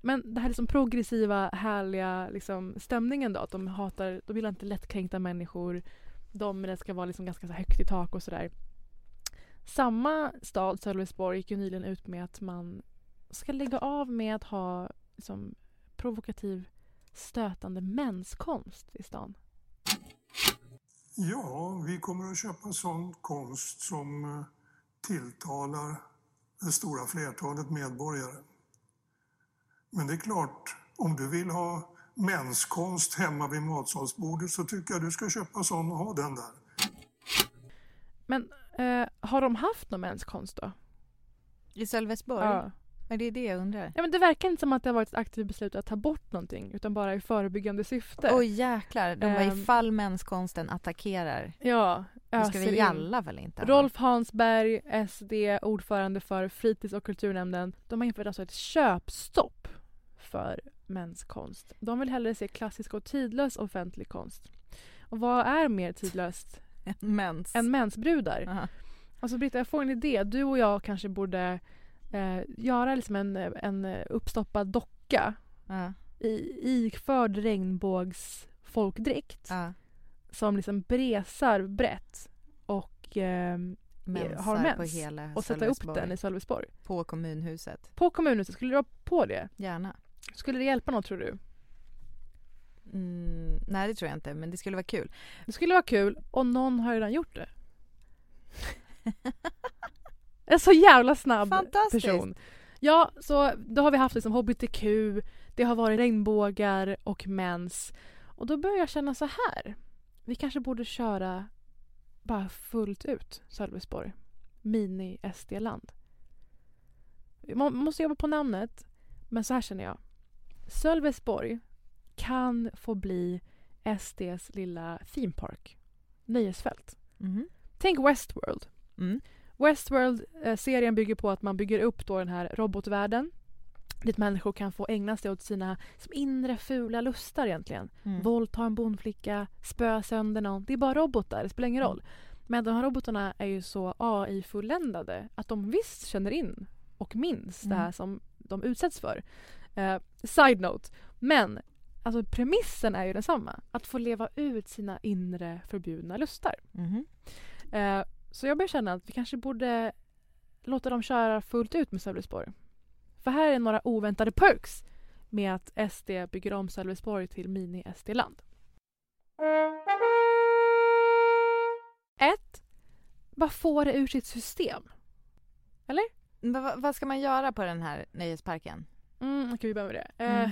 Men det här liksom progressiva, härliga liksom, stämningen då. Att de hatar, de vill inte lättkränkta människor. De ska vara liksom ganska så högt i tak och sådär. Samma stad, Sölvesborg, gick ju nyligen ut med att man ska lägga av med att ha liksom, provokativ stötande menskonst i stan. Ja, vi kommer att köpa sån konst som eh, tilltalar det stora flertalet medborgare. Men det är klart, om du vill ha menskonst hemma vid matsalsbordet så tycker jag du ska köpa sån och ha den där. Men eh, har de haft någon menskonst då? I Sölvesborg? Ja. Men det är det jag undrar. Ja, men det verkar inte som att det har varit ett aktivt beslut att ta bort någonting utan bara i förebyggande syfte. Oj jäklar, de var Ehm. ifall menskonsten attackerar. Ja, Då ska vi i in. alla väl inte. Rolf Hansberg, SD, ordförande för fritids och kulturnämnden. De har infört alltså ett köpstopp för menskonst. De vill hellre se klassisk och tidlös offentlig konst. Och vad är mer tidlöst Mens. än mensbrudar? Aha. Alltså Britta, jag får en idé. Du och jag kanske borde eh, göra liksom en, en uppstoppad docka Ja. i, iförd regnbågs folkdräkt Ja. som liksom bresar brett och eh, Mensar har mens på hela och sätta upp den i Sölvesborg. På kommunhuset. På kommunhuset, skulle du vara på det? Gärna. Skulle det hjälpa något tror du? Mm, nej det tror jag inte men det skulle vara kul. Det skulle vara kul och någon har redan gjort det. en så jävla snabb person. Ja, så då har vi haft liksom hbtq, det har varit regnbågar och mens. Och då börjar jag känna så här. Vi kanske borde köra bara fullt ut Sölvesborg. Mini-SD-land. Man måste jobba på namnet. Men så här känner jag. Sölvesborg kan få bli SDs lilla theme park. Nöjesfält. Mhm. Tänk Westworld. Mm. Westworld-serien bygger på att man bygger upp då den här robotvärlden dit människor kan få ägna sig åt sina som inre fula lustar egentligen. Mm. Våldta en bondflicka, spöa sönder någon. Det är bara robotar, det spelar ingen Mm. roll. Men de här robotarna är ju så AI-fulländade att de visst känner in och minns det Mm. här som de utsätts för. Eh, side note. Men alltså, premissen är ju densamma. Att få leva ut sina inre förbjudna lustar. Mhm. Eh, så jag börjar känna att vi kanske borde låta dem köra fullt ut med Sölvesborg. För här är några oväntade perks med att SD bygger om Sölvesborg till mini-SD-land. Ett, Bara få det ur sitt system. Eller? Men vad, vad ska man göra på den här nöjesparken? Mm, Okej, vi börjar med det. Mm. Eh,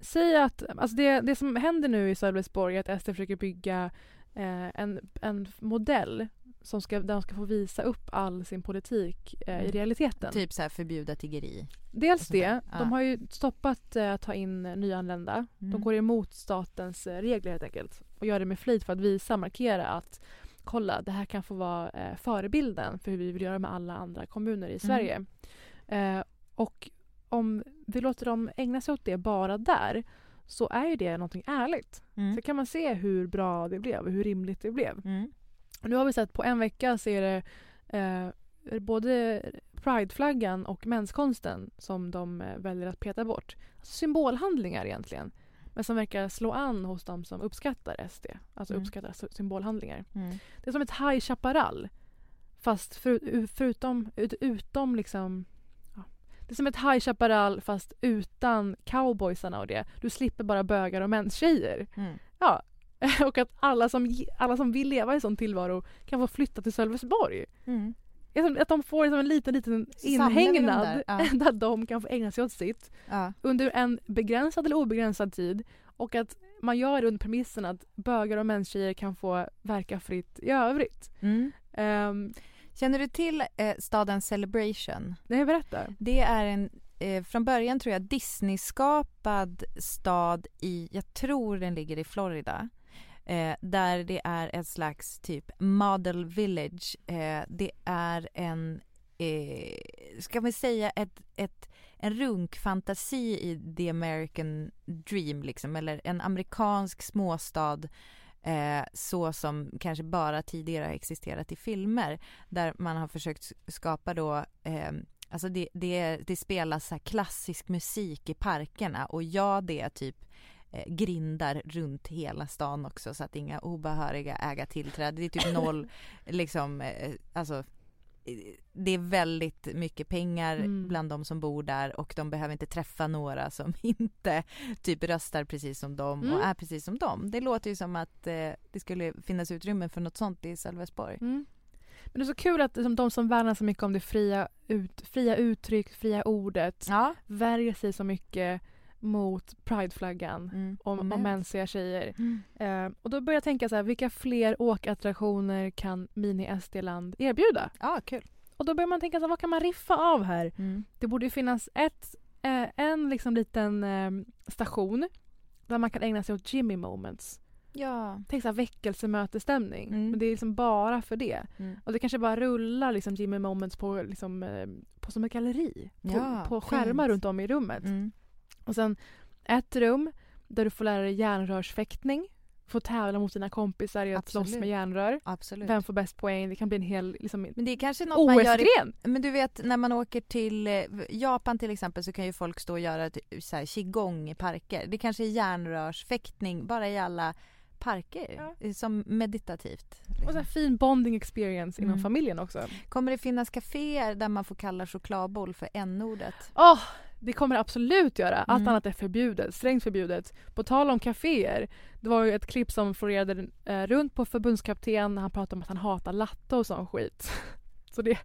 säg att alltså det, det som händer nu i Sölvesborg är att SD försöker bygga eh, en, en modell som ska, där de ska få visa upp all sin politik eh, i Mm. realiteten. Typ så här förbjuda tiggeri. Dels det. Ja. De har ju stoppat eh, att ta in nyanlända. De Mm. går emot statens eh, regler helt enkelt. Och gör det med flit för att visa, markera att kolla, det här kan få vara eh, förebilden för hur vi vill göra med alla andra kommuner i Sverige. Eh, och om vi låter dem ägna sig åt det bara där så är ju det någonting ärligt. Mm. Så kan man se hur bra det blev och hur rimligt det blev. Mm. Och nu har vi sett på en vecka så är det eh, både prideflaggan och menskonsten som de eh, väljer att peta bort. Alltså symbolhandlingar egentligen. Men som verkar slå an hos de som uppskattar SD. Alltså Mm. uppskattar sy- symbolhandlingar. Mm. Det är som ett High Chaparral. Fast för, förutom, ut, utom liksom... Det är som ett High Chaparral fast utan cowboysarna och det. Du slipper bara bögar och menstjejer. Mm. Ja. Och att alla som, alla som vill leva i sån tillvaro kan få flytta till Sölvesborg. Mm. Att de får liksom en liten, liten inhägnad där, ja. där de kan få ägna sig åt sitt Ja. under en begränsad eller obegränsad tid och att man gör det under premissen att bögar och menstjejer kan få verka fritt i övrigt. Mm. Um, Känner du till eh, staden Celebration? Nej, berätta. Det är en eh, från början tror jag Disney-skapad stad i, jag tror den ligger i Florida. Eh, där det är ett slags typ model village. Eh, det är en, eh, ska man säga ett, ett, en runkfantasi i the American dream liksom. Eller en amerikansk småstad eh, så som kanske bara tidigare har existerat i filmer. Där man har försökt skapa då eh, Alltså det, det, det spelas så klassisk musik i parkerna och ja det är typ eh, grindar runt hela stan också så att inga obehöriga äga tillträde. Det är typ noll liksom eh, alltså det är väldigt mycket pengar Mm. bland de som bor där och de behöver inte träffa några som inte typ röstar precis som dem och Mm. är precis som dem. Det låter ju som att eh, det skulle finnas utrymme för något sånt i Sölvesborg. Mm. Men det är så kul att liksom, de som värnar så mycket om det fria, ut, fria uttryck, fria ordet ja. värjer sig så mycket mot prideflaggan Mm. om, om mänsiga tjejer. Mm. Eh, och då börjar jag tänka så här, vilka fler åkattraktioner kan Mini-SD-land erbjuda? Ja, kul. Och då börjar man tänka så här, vad kan man riffa av här? Mm. Det borde ju finnas ett, eh, en liksom liten eh, station där man kan ägna sig åt Jimmy moments. Ja. Tänk så här väckelsemötesstämning. Mm. Men det är liksom bara för det. Mm. Och det kanske bara rullar liksom Jimmy moments på, liksom, eh, på som ett galleri. På, Ja, på fint. skärmar runt om i rummet. Mm. Och sen ett rum där du får lära dig järnrörsfäktning. Få tävla mot dina kompisar i att slåss med järnrör. Absolut. Vem får bäst poäng? Det kan bli en hel liksom, Men det är kanske något man gör i, OS-gren. Men du vet när man åker till eh, Japan till exempel så kan ju folk stå och göra så här, qigong i parker. Det kanske är järnrörsfäktning bara i alla parker. eh, Som meditativt. Och så här fin bonding experience inom Mm. familjen också. Kommer det finnas kaféer där man får kalla chokladboll för n-ordet? Åh, det kommer det absolut göra. Allt Mm. annat är förbjudet. Strängt förbjudet. På tal om kaféer. Det var ju ett klipp som florerade eh, runt på förbundskapten när han pratade om att han hatar latte och sån skit. Så det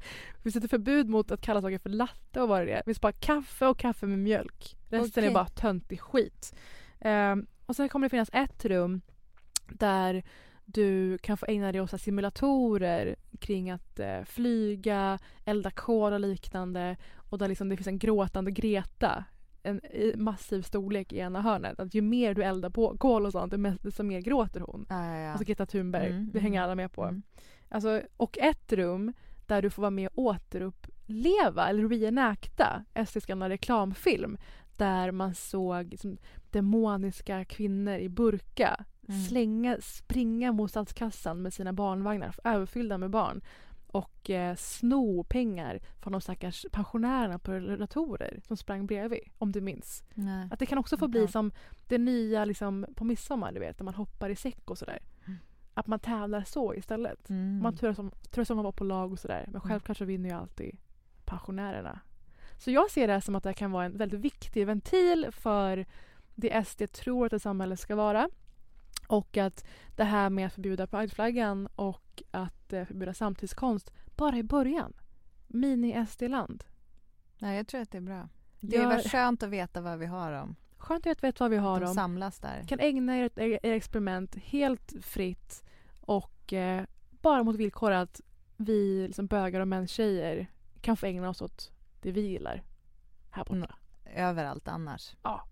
finns ett förbud mot att kalla saker för latte och vad det är. Det finns bara kaffe och kaffe med mjölk. Resten är Okej. bara töntig skit. Ehm, och sen kommer det finnas ett rum där du kan få ägna dig åt simulatorer kring att eh, flyga, elda kol och liknande. Och där liksom det finns en gråtande Greta. En massiv storlek i ena hörnet. Att ju mer du eldar på kol och sånt, desto mer gråter hon. Ja, ja, ja. Alltså Greta Thunberg. Mm, det hänger mm, alla med på. mm. Alltså, och ett rum där du får vara med och återuppleva eller reenacta gamla reklamfilm. Där man såg liksom, demoniska kvinnor i burka Mm. slänga, springa mot statskassan med sina barnvagnar överfyllda med barn och eh, sno pengar från de stackars pensionärerna på rullatorer som sprang bredvid, om du minns. Nej. Att det kan också få bli som det nya liksom, på midsommar, du vet, där man hoppar i säck och sådär. Mm. Att man tävlar så istället. Mm. Man turas om, turas om att vara på lag och sådär. Men självklart så vinner ju alltid pensionärerna. Så jag ser det här som att det kan vara en väldigt viktig ventil för det SD tror att ett samhälle ska vara. Och att det här med att förbjuda prideflaggan och att eh, förbjuda samtidskonst bara i början. Mini-SD-land. Nej, jag tror att det är bra. Det Gör- var skönt att veta vad vi har dem. Skönt att veta vad vi har De om. samlas där. kan ägna er åt er er experiment helt fritt och eh, bara mot villkor att vi liksom bögar och män tjejer kan få ägna oss åt det vi gillar här borta. Mm. Överallt annars. Ja.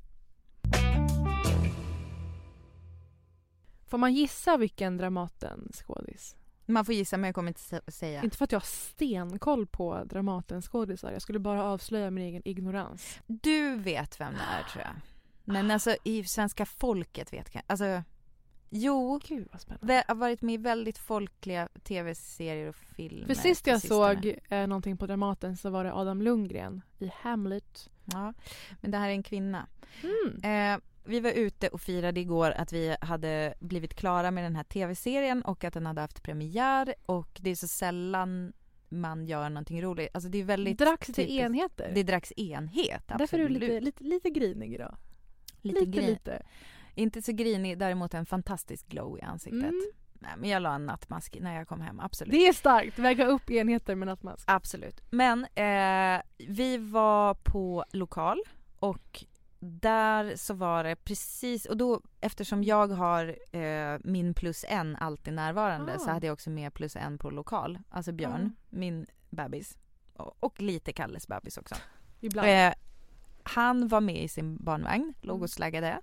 Får man gissa vilken Dramaten-skådis? Man får gissa men jag kommer inte sä- säga. Inte för att jag har stenkoll på Dramaten-skådisar. Jag skulle bara avslöja min egen ignorans. Du vet vem det är tror jag. Men alltså i svenska folket vet kan Alltså Jo, Gud vad spännande. det har varit med i väldigt folkliga tv-serier och filmer. För sist jag såg eh, någonting på Dramaten så var det Adam Lundgren i Hamlet. Ja, men det här är en kvinna. Mm. Eh, vi var ute och firade igår att vi hade blivit klara med den här tv-serien och att den hade haft premiär och det är så sällan man gör någonting roligt. Alltså det är väldigt Dracks det typiskt. enheter? Det dracks enhet, Därför är du absolut. lite, lite, lite grinig idag. Lite lite, grin- lite. Inte så grinig, däremot en fantastisk glow i ansiktet. Mm. Nej, men jag la en nattmask när jag kom hem, absolut. Det är starkt, väga upp enheter med nattmask. Absolut. Men eh, vi var på lokal och där så var det precis, och då eftersom jag har eh, min plus en alltid närvarande Ah. så hade jag också med plus en på lokal, alltså Björn, min bebis. Och, och lite Kalles bebis också. Ibland. Eh, han var med i sin barnvagn, låg Mm. och slaggade.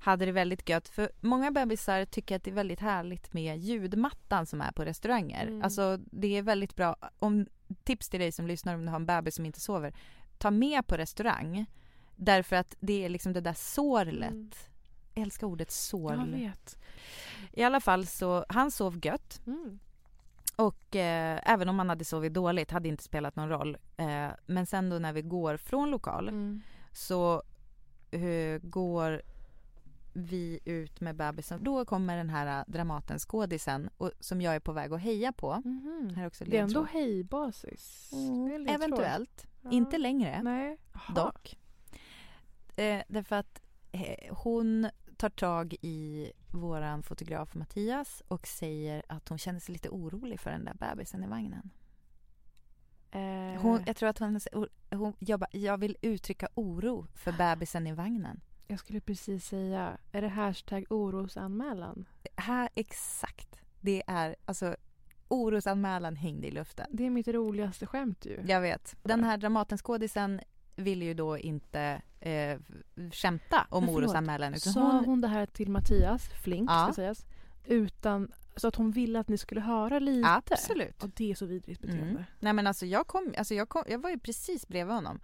Hade det väldigt gött för många bebisar tycker att det är väldigt härligt med ljudmattan som är på restauranger. Mm. Alltså det är väldigt bra. Om, tips till dig som lyssnar om du har en bebis som inte sover. Ta med på restaurang. Därför att det är liksom det där sorlet. Mm. Jag älskar ordet sorl. Jag vet. I alla fall så, han sov gött. Mm. Och eh, även om han hade sovit dåligt hade inte spelat någon roll. Eh, men sen då när vi går från lokal Mm. så eh, går vi ut med bebisen. Då kommer den här Dramaten-skådisen och, som jag är på väg att heja på. Mhm. Här är också Det är ändå hejbasis. Mm. Eventuellt. Ja. Inte längre. Nej. Dock. Eh, därför att eh, hon tar tag i våran fotograf Mattias och säger att hon känner sig lite orolig för den där bebisen i vagnen. Eh, Hon, jag tror att hon, hon jag, bara, jag vill uttrycka oro för bebisen i vagnen. jag skulle precis säga, är det hashtag orosanmälan? Här, exakt. Det är alltså orosanmälan hängde i luften. Det är mitt roligaste skämt ju. Jag vet. Den här Dramatenskådisen ville ju då inte eh, skämta om orosanmälan. Utan Sa hon, hon... det här till Mattias Flink, Ja. ska sägas, utan så att hon ville att ni skulle höra lite? Absolut. Och det är så vidrigt beteende. Mm. Nej men alltså jag kom, alltså jag kom, jag var ju precis bredvid honom.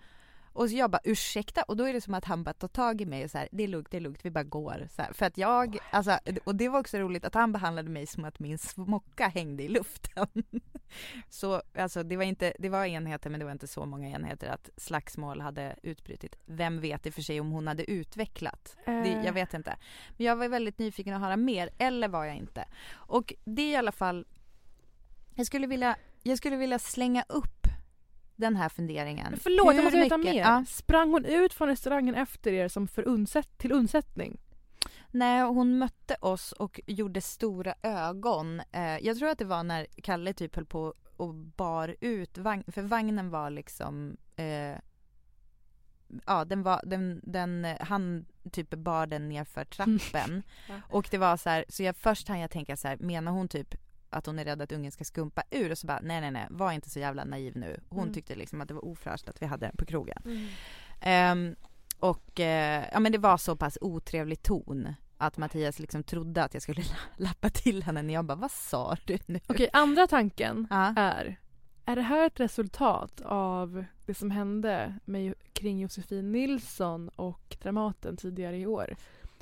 Och så jag bara ursäkta och då är det som att han bara tar tag i mig och så här, det är lugnt, det är lugnt, vi bara går. Så här, för att jag, alltså, och det var också roligt att han behandlade mig som att min smocka hängde i luften. Så alltså det var inte, det var enheter men det var inte så många enheter att slagsmål hade utbrutit. Vem vet i och för sig om hon hade utvecklat? Det, Eh. jag vet inte. Men jag var väldigt nyfiken att höra mer, eller var jag inte? Och det är i alla fall jag skulle vilja, jag skulle vilja slänga upp den här funderingen. Förlåt, jag Hur måste veta mycket- mer. Ja. Sprang hon ut från restaurangen efter er som för undsätt, till undsättning? Nej, hon mötte oss och gjorde stora ögon. Eh, jag tror att det var när Kalle typ höll på och bar ut vagn, för vagnen var liksom eh, Ja, den var, den, den, han typ bar den nerför trappen. Ja. och det var så här, så jag först hann jag tänka så här, menar hon typ att hon är rädd att ungen ska skumpa ur och så bara nej nej nej, var inte så jävla naiv nu. Hon Mm. tyckte liksom att det var ofräscht att vi hade den på krogen. Ehm, och eh, ja men det var så pass otrevlig ton att Mattias liksom trodde att jag skulle lappa till henne när jag bara vad sa du nu? Okej, andra tanken Ja. är är det här ett resultat av det som hände med, kring Josefin Nilsson och Dramaten tidigare i år?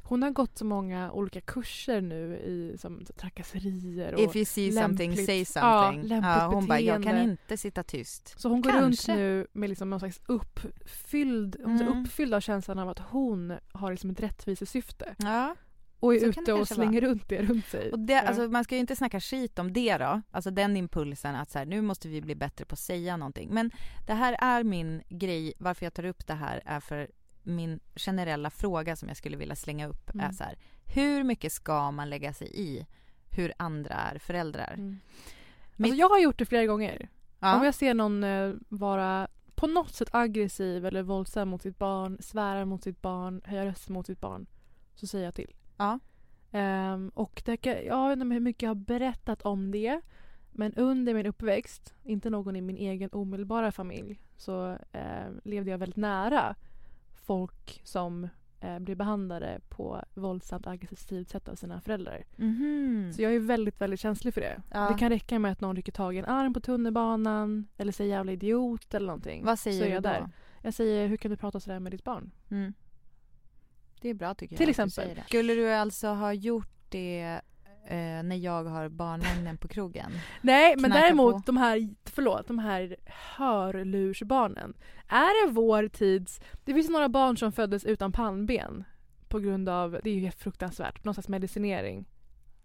Hon har gått så många olika kurser nu i som trakasserier och If you see something, say Ja, something. lämpligt Ja, hon bara, jag kan inte sitta tyst. Så hon går runt Kanske. nu med liksom någon slags uppfylld, Mm. uppfylld av känslan av att hon har liksom ett rättvisesyfte. Ja. Och är Så ute och kanske slänger vara. runt det runt sig. Och det, Ja. alltså, man ska ju inte snacka skit om det då. Alltså den impulsen att så här, nu måste vi bli bättre på att säga någonting. Men det här är min grej, varför jag tar upp det här är för min generella fråga som jag skulle vilja slänga upp är Mm. så här. Hur mycket ska man lägga sig i hur andra är föräldrar? Mm. Mitt- Alltså jag har gjort det flera gånger. Ja. Om jag ser någon eh, vara på något sätt aggressiv eller våldsam mot sitt barn, svära mot sitt barn, höja rösten mot sitt barn, så säger jag till. Ja. Ehm, och det, jag vet inte hur mycket jag har berättat om det. Men under min uppväxt, inte någon i min egen omedelbara familj, så eh, levde jag väldigt nära folk som eh, blir behandlade på våldsamt aggressivt sätt av sina föräldrar. Mhm. Så jag är väldigt, väldigt känslig för det. Ja. Det kan räcka med att någon rycker tag i en arm på tunnelbanan eller säger jävla idiot eller någonting. Vad säger så du jag då? där. Jag säger, hur kan du prata sådär med ditt barn? Mm. Det är bra tycker jag. Till exempel. Skulle du alltså ha gjort det eh, när jag har barnvagnen på krogen? Nej, men däremot på. de här, förlåt, de här hörlursbarnen. Är det vår tids... Det finns några barn som föddes utan pannben på grund av, det är ju fruktansvärt, någon slags medicinering.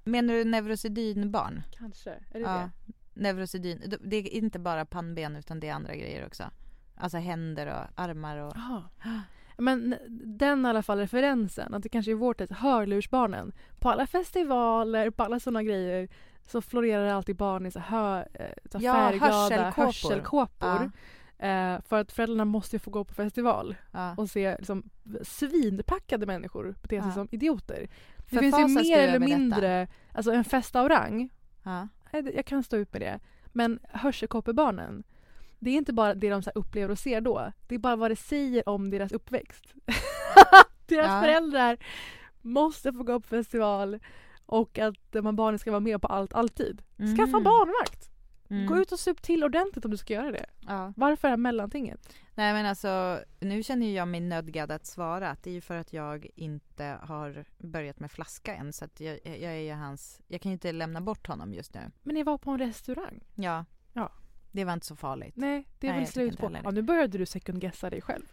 Menar du neurosedynbarn? Kanske, är det Ja, det? neurosedyn. Det är inte bara pannben utan det är andra grejer också. Alltså händer och armar och... Jaha. Men den i alla fall referensen, att det kanske är vårt ett hörlursbarnen. På alla festivaler, på alla sådana grejer så florerar alltid barn i så hör, eh, så Ja, färgglada hörselkåpor. hörselkåpor. Eh, för att föräldrarna måste ju få gå på festival Ja. och se liksom, svinpackade människor bete sig som idioter. Det finns ju mer eller över detta? mindre, alltså en fest av rang. Ja. Det- Jag kan stå ut med det. Men hörselkåpebarnen, det är inte bara det de så upplever och ser då. Det är bara vad det säger om deras uppväxt. deras Ja. föräldrar måste få gå på festival och att de här barnen ska vara med på allt, alltid. Skaffa Mhm. barnvakt! Mm. Gå ut och sup till ordentligt om du ska göra det. Ja. Varför det här mellantinget? Nej men alltså nu känner jag mig nödgad att svara att det är ju för att jag inte har börjat med flaska än så att jag, jag är hans, jag kan ju inte lämna bort honom just nu. Men ni var på en restaurang. Ja. Ja. Det var inte så farligt. Nej, det är Nej, väl jag slut på. Ja, nu började du second guessa dig själv.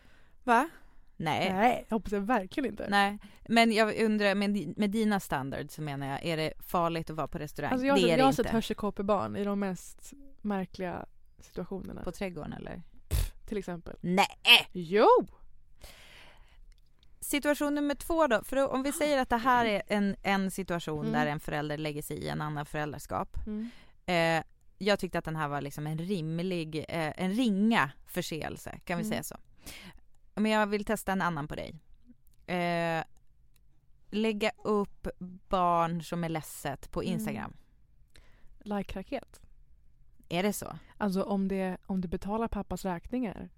Va? Nej. Nej, jag hoppas jag verkligen inte. Nej, men jag undrar med, med dina standards så menar jag, är det farligt att vara på restaurang? Alltså jag, det är jag det har inte. sett hörselkåpebarn i de mest märkliga situationerna. På trädgården eller? Till exempel. Nej! Jo! Situation nummer två då, för om vi säger att det här är en, en situation Mm. där en förälder lägger sig i en annan föräldraskap. Mm. Eh, jag tyckte att den här var liksom en rimlig, eh, en ringa förseelse, kan vi Mm. säga så. Men jag vill testa en annan på dig. Eh, lägga upp barn som är ledset på Mm. Instagram. Like-raket. Är det så? Alltså om det, om det betalar pappas räkningar.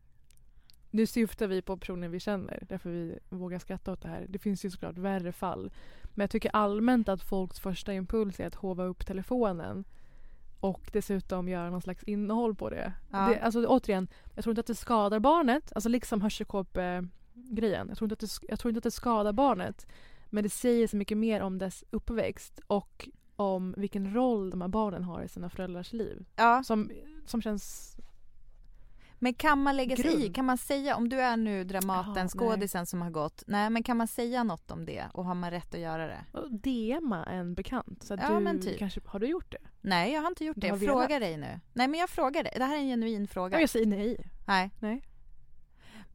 Nu syftar vi på personer vi känner, därför vi vågar skratta åt det här. Det finns ju såklart värre fall. Men jag tycker allmänt att folks första impuls är att hova upp telefonen och dessutom göra någon slags innehåll på det. Ja. det alltså återigen, jag tror inte att det skadar barnet, alltså liksom hörselkåp-grejen. Jag, tror inte att det- jag tror inte att det skadar barnet. Men det säger så mycket mer om dess uppväxt och om vilken roll de här barnen har i sina föräldrars liv. Ja. Som, som känns... Men kan man lägga sig i? Kan man säga, om du är nu Dramaten, skådisen som har gått, nej men kan man säga något om det och har man rätt att göra det? DMa en bekant. Så Ja, du men typ. kanske, har du gjort det? Nej jag har inte gjort det, jag frågar velat. dig nu. Nej men jag frågar dig, det här är en genuin fråga. Ja, jag säger nej. Nej. nej.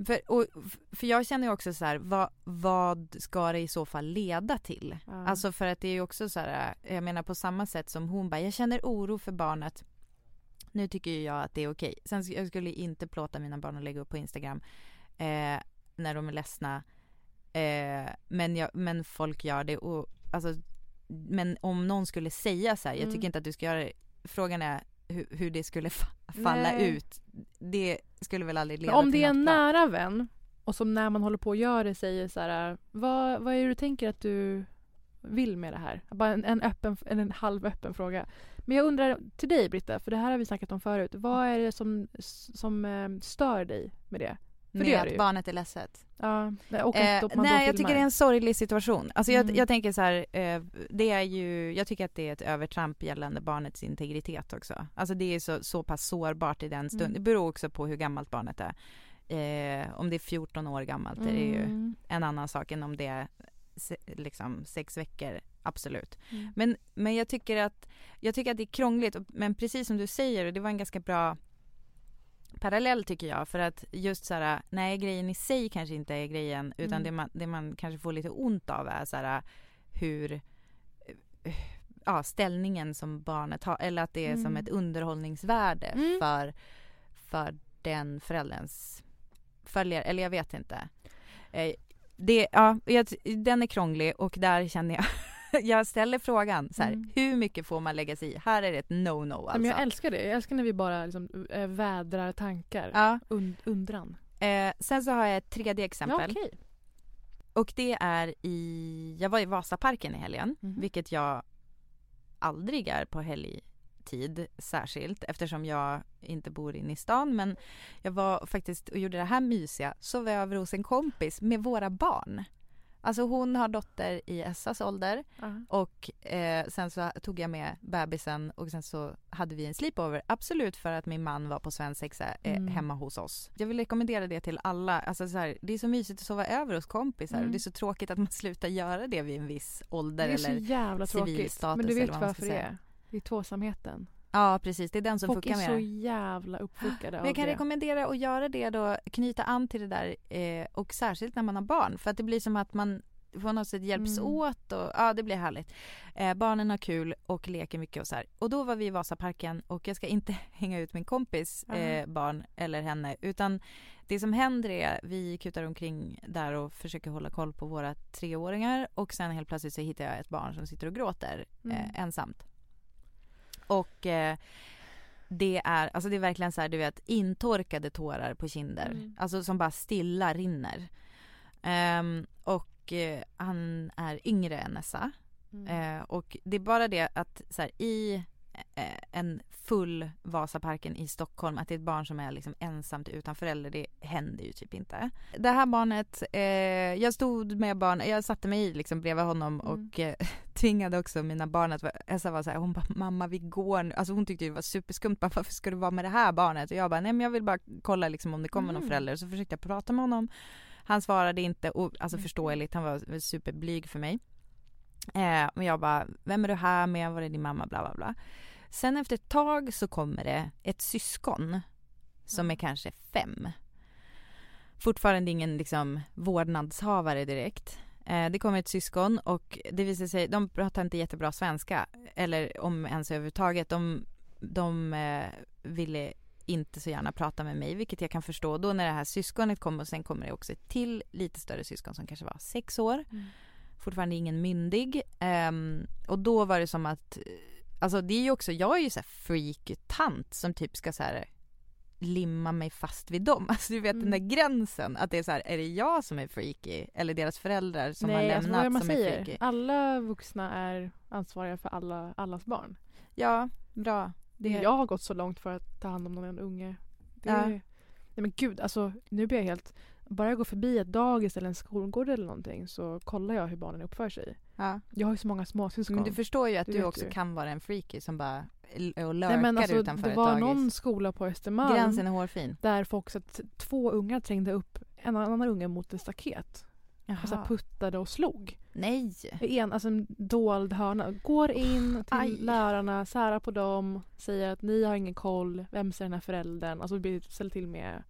För, och, för jag känner ju också så här, vad, vad ska det i så fall leda till? Ja. Alltså för att det är ju också så här, jag menar på samma sätt som hon bara, jag känner oro för barnet. Nu tycker ju jag att det är okej. Sen jag skulle inte plåta mina barn att lägga upp på Instagram eh, när de är ledsna. Eh, men, jag, men folk gör det och alltså, men om någon skulle säga så här, jag Mm. tycker inte att du ska göra det. Frågan är hur, hur det skulle fa- falla Nej. ut. Det skulle väl aldrig Men leda om till det är en bra. nära vän och som när man håller på och gör det säger så här, vad, vad är det du tänker att du vill med det här? Bara en, en, öppen, en, en halvöppen fråga. Men jag undrar till dig Britta, för det här har vi snackat om förut. Vad är det som, som eh, stör dig med det? För det med att barnet är ledset. Ja, och Eh, att man nej, jag tycker det är en sorglig situation. Alltså jag, Mm. jag tänker så här, eh, det är ju, jag tycker att det är ett övertramp gällande barnets integritet också. Alltså det är så, så pass sårbart i den stunden. Mm. Det beror också på hur gammalt barnet är. Eh, om det är 14 år gammalt är det ju Mm. en annan sak än om det är se, liksom sex veckor, absolut. Mm. Men, men jag tycker att, jag tycker att det är krångligt, men precis som du säger, och det var en ganska bra parallell tycker jag för att just så här, nej grejen i sig kanske inte är grejen utan Mm. det, man, det man kanske får lite ont av är så här hur eh, ja, ställningen som barnet har eller att det är som Mm. ett underhållningsvärde Mm. för, för den förälderns följare, eller jag vet inte. Eh, det, ja, jag, den är krånglig och där känner jag jag ställer frågan så här, Mm. hur mycket får man lägga sig i? Här är det ett no-no alltså. men jag älskar det. Jag älskar när vi bara liksom, äh, vädrar tankar. Ja. Und, undran. Eh, sen så har jag ett tredje Ja, exempel. okej. Och det är i, jag var i Vasaparken i helgen, Mhm. vilket jag aldrig är på helgtid särskilt eftersom jag inte bor inne i stan. Men jag var faktiskt och gjorde det här mysiga, sov över hos en kompis med våra barn. Alltså hon har dotter i Essas ålder Ja. och eh, sen så tog jag med bebisen och sen så hade vi en sleepover. Absolut för att min man var på svensexa eh, Mm. hemma hos oss. Jag vill rekommendera det till alla. Alltså så här, det är så mysigt att sova över hos kompisar och Mm. det är så tråkigt att man slutar göra det vid en viss ålder Det är så eller jävla tråkigt. Men du eller vet varför det är? Det är tvåsamheten. Ja precis, det är den som Folk fuckar är med så det. jävla uppfuckade Men av jag kan det. rekommendera att göra det då, knyta an till det där eh, och särskilt när man har barn för att det blir som att man på något sätt hjälps Mm. åt och ja det blir härligt. Eh, barnen har kul och leker mycket och så här. Och då var vi i Vasaparken och jag ska inte hänga ut min kompis eh, barn eller henne utan det som händer är vi kutar omkring där och försöker hålla koll på våra treåringar och sen helt plötsligt så hittar jag ett barn som sitter och gråter Mm. eh, ensamt. Och eh, det är, alltså det är verkligen så här, du vet, intorkade tårar på kinder. Mm. Alltså som bara stilla rinner. Ehm, och eh, han är yngre än Nessa. Mm. Eh, och det är bara det att så här, i en full Vasaparken i Stockholm att det är ett barn som är liksom ensamt utan förälder, det händer ju typ inte. Det här barnet, eh, jag stod med barn, jag satte mig liksom bredvid honom Mm. och eh, tvingade också mina barn att, Elsa var så här, hon bara mamma vi går nu, alltså hon tyckte det var superskumt, bara, varför ska du vara med det här barnet? Och jag bara nej men jag vill bara kolla liksom om det kommer någon Mm. förälder, så försökte jag prata med honom. Han svarade inte, och, alltså Mm. förståeligt, han var superblyg för mig. Eh, men jag bara, vem är du här med, var är din mamma, bla bla bla. Sen efter ett tag så kommer det ett syskon som är kanske fem. Fortfarande ingen liksom vårdnadshavare direkt. Eh, det kommer ett syskon och det visar sig, de pratar inte jättebra svenska. Eller om ens överhuvudtaget. De, de eh, ville inte så gärna prata med mig, vilket jag kan förstå. Då när det här syskonet kom och sen kommer det också ett till lite större syskon som kanske var sex år. Mm. Fortfarande ingen myndig. Ehm, och då var det som att, alltså det är ju också, jag är ju så här freak-tant som typ ska så här limma mig fast vid dem. Alltså du vet den där gränsen, att det är så här, är det jag som är freaky eller deras föräldrar som har Nej, alltså är det lämnat man som är säger? freaky? Alla vuxna är ansvariga för alla, allas barn. Ja, bra. Det... Jag har gått så långt för att ta hand om någon unge. Det Ja. är... Nej men gud, alltså nu blir jag helt... Bara jag går förbi ett dagis eller en skolgård eller någonting så kollar jag hur barnen uppför sig. Ja. Jag har ju så många småsyskon. Men du förstår ju att Det du vet också du. kan vara en freaky som bara och Nej, lurkar men alltså, utanför det ett var dagis. någon skola på Östermalm Gränsen är hårfin. där folk så två ungar trängde upp en annan unge mot ett staket. Och så här Jaha. puttade och slog. Nej! En, alltså en dold hörna. Går in till Aj. lärarna, särar på dem, säger att ni har ingen koll, vem är den här föräldern? Alltså blir- ställer till med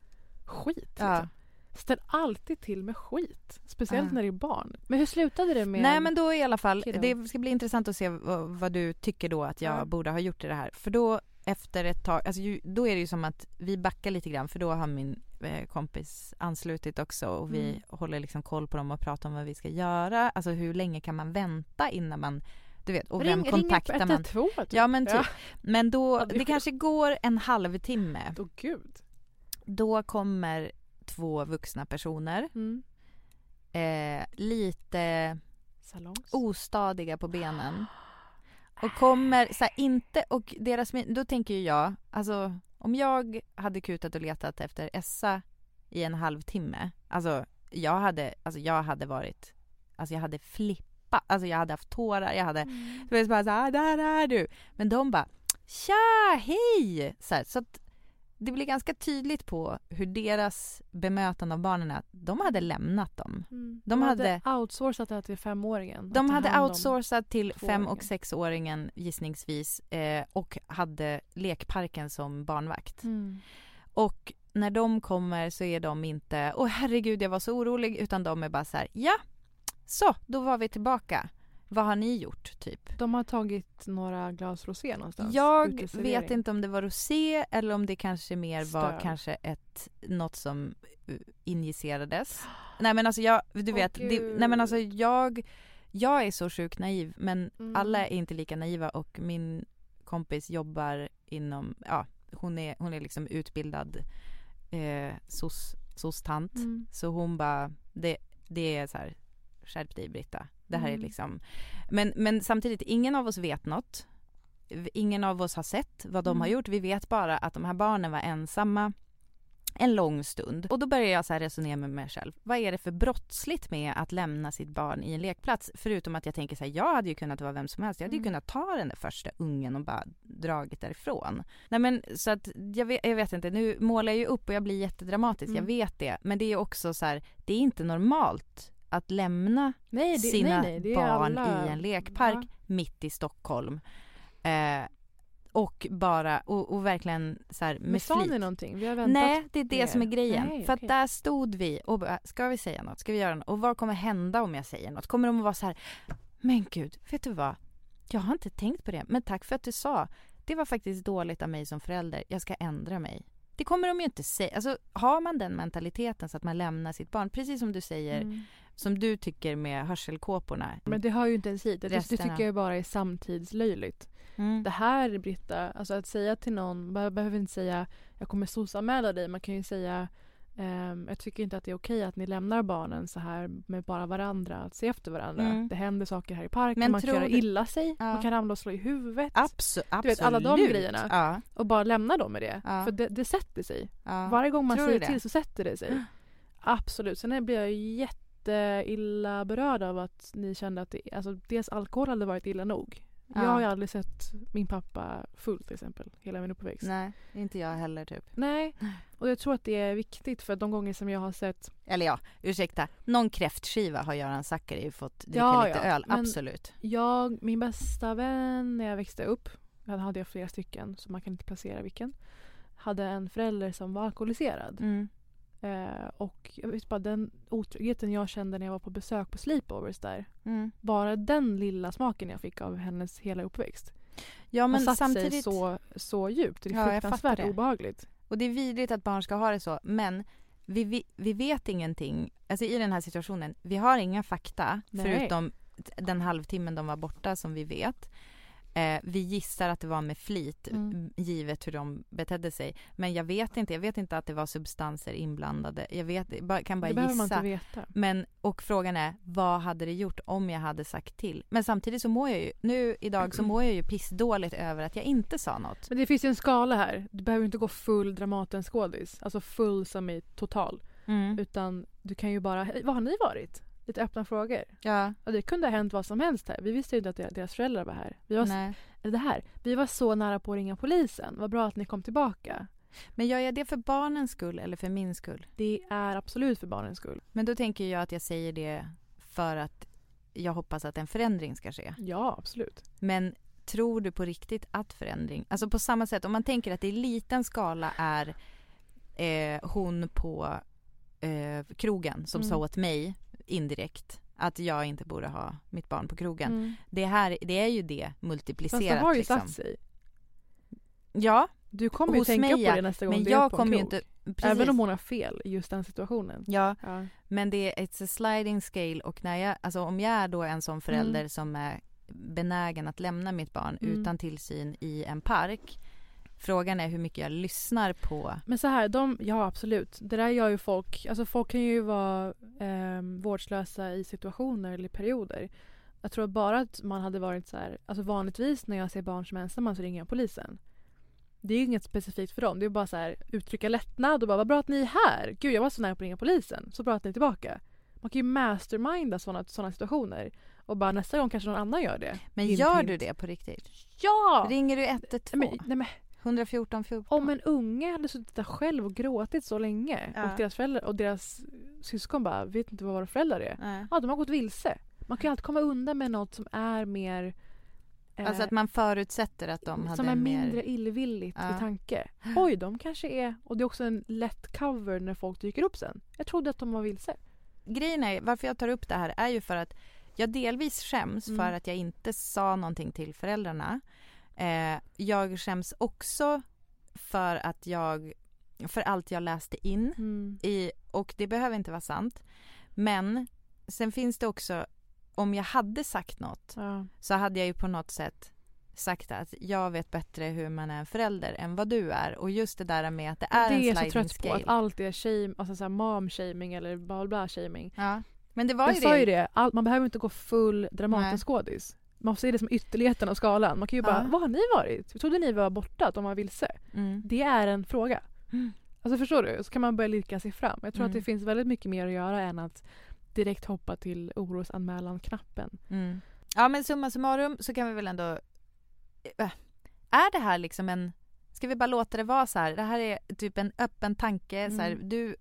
skit. Ja. Ställ alltid till med skit. Speciellt Ja. när det är barn. Men hur slutade det med... Nej men då i alla fall, det ska bli intressant att se vad, vad du tycker då att jag Ja. borde ha gjort i det här. För då efter ett tag, alltså ju, då är det ju som att vi backar lite grann för då har min eh, kompis anslutit också och vi Mm. håller liksom koll på dem och pratar om vad vi ska göra. Alltså hur länge kan man vänta innan man du vet, och vem Ring- kontaktar ring man? 112 typ. Ja men typ. Ja. Men då, det kanske går en halvtimme. Åh gud. Då kommer två vuxna personer. Mm. Eh, lite Salongs. ostadiga på benen. Och kommer så här, inte, och deras, då tänker ju jag, alltså om jag hade kutat och letat efter Essa i en halvtimme, alltså jag hade, alltså jag hade varit, alltså jag hade flippat, alltså jag hade haft tårar, jag hade, Mm. du vet bara såhär, där är du. Men de bara, tja, hej! Så, här, så att det blir ganska tydligt på hur deras bemötande av barnen är, de hade lämnat dem. Mm. De hade outsourcat det här till femåringen. de hade outsourcat till fem och sexåringen gissningsvis eh, och hade lekparken som barnvakt. Mm. Och när de kommer så är de inte, åh herregud jag var så orolig, utan de är bara så här, ja, så då var vi tillbaka. Vad har ni gjort typ? De har tagit några glas rosé någonstans. Jag vet inte om det var rosé eller om det kanske mer var Stöd. kanske ett, något som uh, injicerades. Nej men alltså jag, du vet, det, nej men alltså jag, jag är så sjukt naiv men Mm. alla är inte lika naiva och min kompis jobbar inom, ja hon är, hon är liksom utbildad eh, sos, sos-tant. Mm. Så hon bara, det, det är så här, skärp dig Britta. Det här Mm. är liksom, men, men samtidigt, ingen av oss vet något. Ingen av oss har sett vad de Mm. har gjort. Vi vet bara att de här barnen var ensamma en lång stund. Och då börjar jag så resonera med mig själv. Vad är det för brottsligt med att lämna sitt barn i en lekplats? Förutom att jag tänker så här, jag hade ju kunnat vara vem som helst. Jag hade ju Mm. kunnat ta den där första ungen och bara dragit därifrån. Nej men så att jag vet, jag vet inte, nu målar jag ju upp och jag blir jättedramatisk, jag Mm. vet det. Men det är också så här, det är inte normalt att lämna Nej, det- sina nej, nej, barn alla- i en lekpark Ja. mitt i Stockholm. Eh, och bara, och, och verkligen så här med Men sa flit. ni någonting? Vi har väntat Nej, det är det mer. som är grejen. Nej, För okej. att där stod vi och bara, ska vi säga något? Ska vi göra något? Och vad kommer hända om jag säger något? Kommer de att vara så här, men gud, vet du vad? Jag har inte tänkt på det, men tack för att du sa. Det var faktiskt dåligt av mig som förälder. Jag ska ändra mig. Det kommer de ju inte säga. Alltså, har man den mentaliteten så att man lämnar sitt barn, precis som du säger, Mm. Som du tycker med hörselkåporna. Men det hör ju inte ens hit. Det, det tycker jag bara är samtidslöjligt. Mm. Det här Britta, alltså att säga till någon, man behöver inte säga jag kommer soc-anmäla dig. Man kan ju säga ehm, jag tycker inte att det är okej att ni lämnar barnen så här med bara varandra, att se efter varandra. Mm. Det händer saker här i parken, Men man kan göra illa sig, Ja. man kan ramla och slå i huvudet. Abso- Du vet alla de absolut. grejerna. Ja. Och bara lämna dem med det. Ja. För det, det sätter sig. Varje gång man Tror säger till så sätter det sig. Absolut. Sen blir jag jätteilla berörd av att ni kände att det, alltså dels alkohol hade varit illa nog. Ja. Jag har ju aldrig sett min pappa full till exempel, hela min uppväxt. Nej, inte jag heller typ. Nej. Och jag tror att det är viktigt för de gånger som jag har sett Eller ja, ursäkta. Någon kräftskiva har Göran Zackari fått dricka Ja, lite ja, öl. men- Absolut. Jag, min bästa vän när jag växte upp, jag hade jag flera stycken så man kan inte placera vilken, hade en förälder som var alkoholiserad. Mm. Eh, och jag vet bara den otryggheten jag kände när jag var på besök på sleepovers där. Mm. Bara den lilla smaken jag fick av hennes hela uppväxt. Ja men satt sig samtidigt. så, så djupt. Det är Ja, fruktansvärt det. obehagligt. Och det är vidrigt att barn ska ha det så. Men vi, vi, vi vet ingenting. Alltså i den här situationen. Vi har inga fakta. Nej. Förutom den halvtimmen de var borta som vi vet. Eh, vi gissar att det var med flit Mm. givet hur de betedde sig. Men jag vet inte. Jag vet inte att det var substanser inblandade. Jag vet, bara- kan bara det behöver man gissa. inte veta. Men, och frågan är, vad hade det gjort om jag hade sagt till? Men samtidigt så mår jag ju, nu idag så mår jag ju pissdåligt över att jag inte sa något. Men det finns ju en skala här. Du behöver inte gå full Dramaten-skådis. Alltså full som i total. Mm. Utan du kan ju bara, "Hej, vad har ni varit? Lite öppna frågor. Ja. Och det kunde ha hänt vad som helst här. Vi visste ju inte att deras- föräldrar var här. Vi var, Nej. det här. Vi var så nära på att ringa polisen. Vad bra att ni kom tillbaka. Men gör jag det för barnens skull eller för min skull? Det är absolut för barnens skull. Men då tänker jag att jag säger det för att jag hoppas att en förändring ska ske. Ja, absolut. Men tror du på riktigt att förändring, alltså på samma sätt om man tänker att det i liten skala är eh, hon på eh, krogen som Mm. sa åt mig indirekt att jag inte borde ha mitt barn på krogen. Mm. Det, här, det är ju det Fast multiplicerat. det har ju liksom. satt sig. Ja, Du kommer ju tänka mig, på det nästa gång Men du är jag på en kommer ju krog. inte... Precis. Även om hon har fel i just den situationen. Ja, Ja. men det är a sliding scale och när jag, alltså om jag är då en sån förälder Mm. som är benägen att lämna mitt barn Mm. utan tillsyn i en park. Frågan är hur mycket jag lyssnar på. Men så här, de, ja absolut. Det där gör ju folk, alltså folk kan ju vara eh, vårdslösa i situationer eller perioder. Jag tror bara att man hade varit så här, alltså vanligtvis när jag ser barn som är ensamma så ringer jag polisen. Det är ju inget specifikt för dem. Det är bara så här uttrycka lättnad och bara vad bra att ni är här. Gud jag var så nära på att ringa polisen. Så bra att ni är tillbaka. Man kan ju masterminda sådana såna situationer. Och bara nästa gång kanske någon annan gör det. Men Hint, gör hint. du det på riktigt? Ja! Ringer du 112? Nej, men, nej, men 114 14? om en unge hade suttit där själv och gråtit så länge Ja. och deras föräldrar och deras syskon bara vet inte vad våra föräldrar är. Nej. Ja, de har gått vilse. Man kan ju alltid komma undan med något som är mer eh, Alltså att man förutsätter att de hade som är mer... mindre illvilligt Ja. i tanke. Oj, de kanske är... Och det är också en lätt cover när folk dyker upp sen. Jag trodde att de var vilse. Grejen är, varför jag tar upp det här är ju för att jag delvis skäms Mm. för att jag inte sa någonting till föräldrarna. Eh, jag skäms också för att jag, för allt jag läste in Mm. i, och det behöver inte vara sant. Men sen finns det också, om jag hade sagt något Ja. så hade jag ju på något sätt sagt att jag vet bättre hur man är en förälder än vad du är. Och just det där med att det är det är en jag så sliding trött scale. på. Att allt är shame, alltså så här mom-shaming eller bla bla shaming. Ja. Men det var jag ju sa det. ju det, allt, man behöver inte gå full Dramatenskådis. Man får se det som ytterligheten av skalan. Man kan ju bara, Ja. vad har ni varit? Trodde ni var borta, att de var vilse. Mm. Det är en fråga. Mm. Alltså förstår du? Så kan man börja lirka sig fram. Jag tror att Mm. det finns väldigt mycket mer att göra än att direkt hoppa till orosanmälan-knappen. Mm. Ja men summa summarum så kan vi väl ändå... Äh, Är det här liksom en... Ska vi bara låta det vara så här? Det här är typ en öppen tanke. Så här, Mm. du,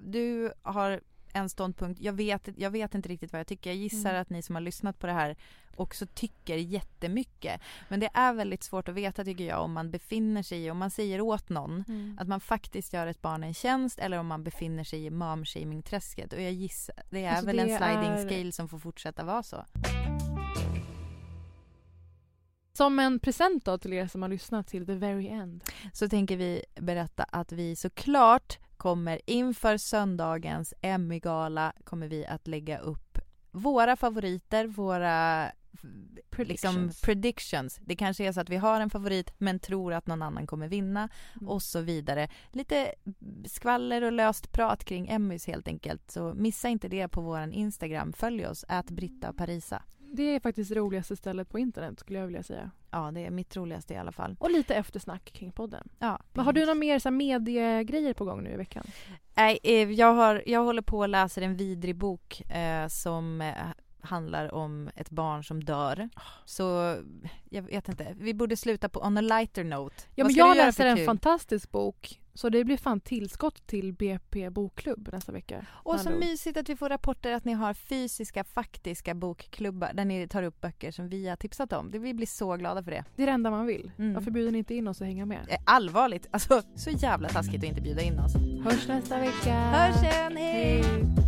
du har en ståndpunkt. Jag vet, jag vet inte riktigt vad jag tycker. Jag gissar Mm. att ni som har lyssnat på det här också tycker jättemycket. Men det är väldigt svårt att veta tycker jag om man befinner sig i, om man säger åt någon Mm. att man faktiskt gör ett barn en tjänst eller om man befinner sig i mom-shaming-träsket. Och jag gissar, det är Alltså, väl det en sliding är- scale som får fortsätta vara så. Som en present då till er som har lyssnat till the very end. så tänker vi berätta att vi såklart kommer inför söndagens Emmy-gala kommer vi att lägga upp våra favoriter, våra Liksom Predictions. predictions. Det kanske är så att vi har en favorit men tror att någon annan kommer vinna Mm. och så vidare. Lite skvaller och löst prat kring Emmys helt enkelt. Så missa inte det på vår Instagram. Följ oss, ät Britta Parisa. Det är faktiskt det roligaste stället på internet skulle jag vilja säga. Ja, det är mitt roligaste i alla fall. Och lite eftersnack kring podden. Ja. Men har du några mer så här, mediegrejer på gång nu i veckan? Nej, eh, jag, har, jag håller på och läser en vidrig bok eh, som eh, handlar om ett barn som dör. Så jag vet inte, vi borde sluta på on a lighter note. Ja, Vad men jag läser en fantastisk bok. Så det blir fan tillskott till BP bokklubb nästa vecka. Och så mysigt att vi får rapporter att ni har fysiska, faktiska bokklubbar där ni tar upp böcker som vi har tipsat om. Vi blir så glada för det. Det är det enda man vill. Mm. Varför bjuder ni inte in oss och hänga med? Eh, Allvarligt, alltså så jävla taskigt att inte bjuda in oss. Hörs nästa vecka! Hörs sen, hej!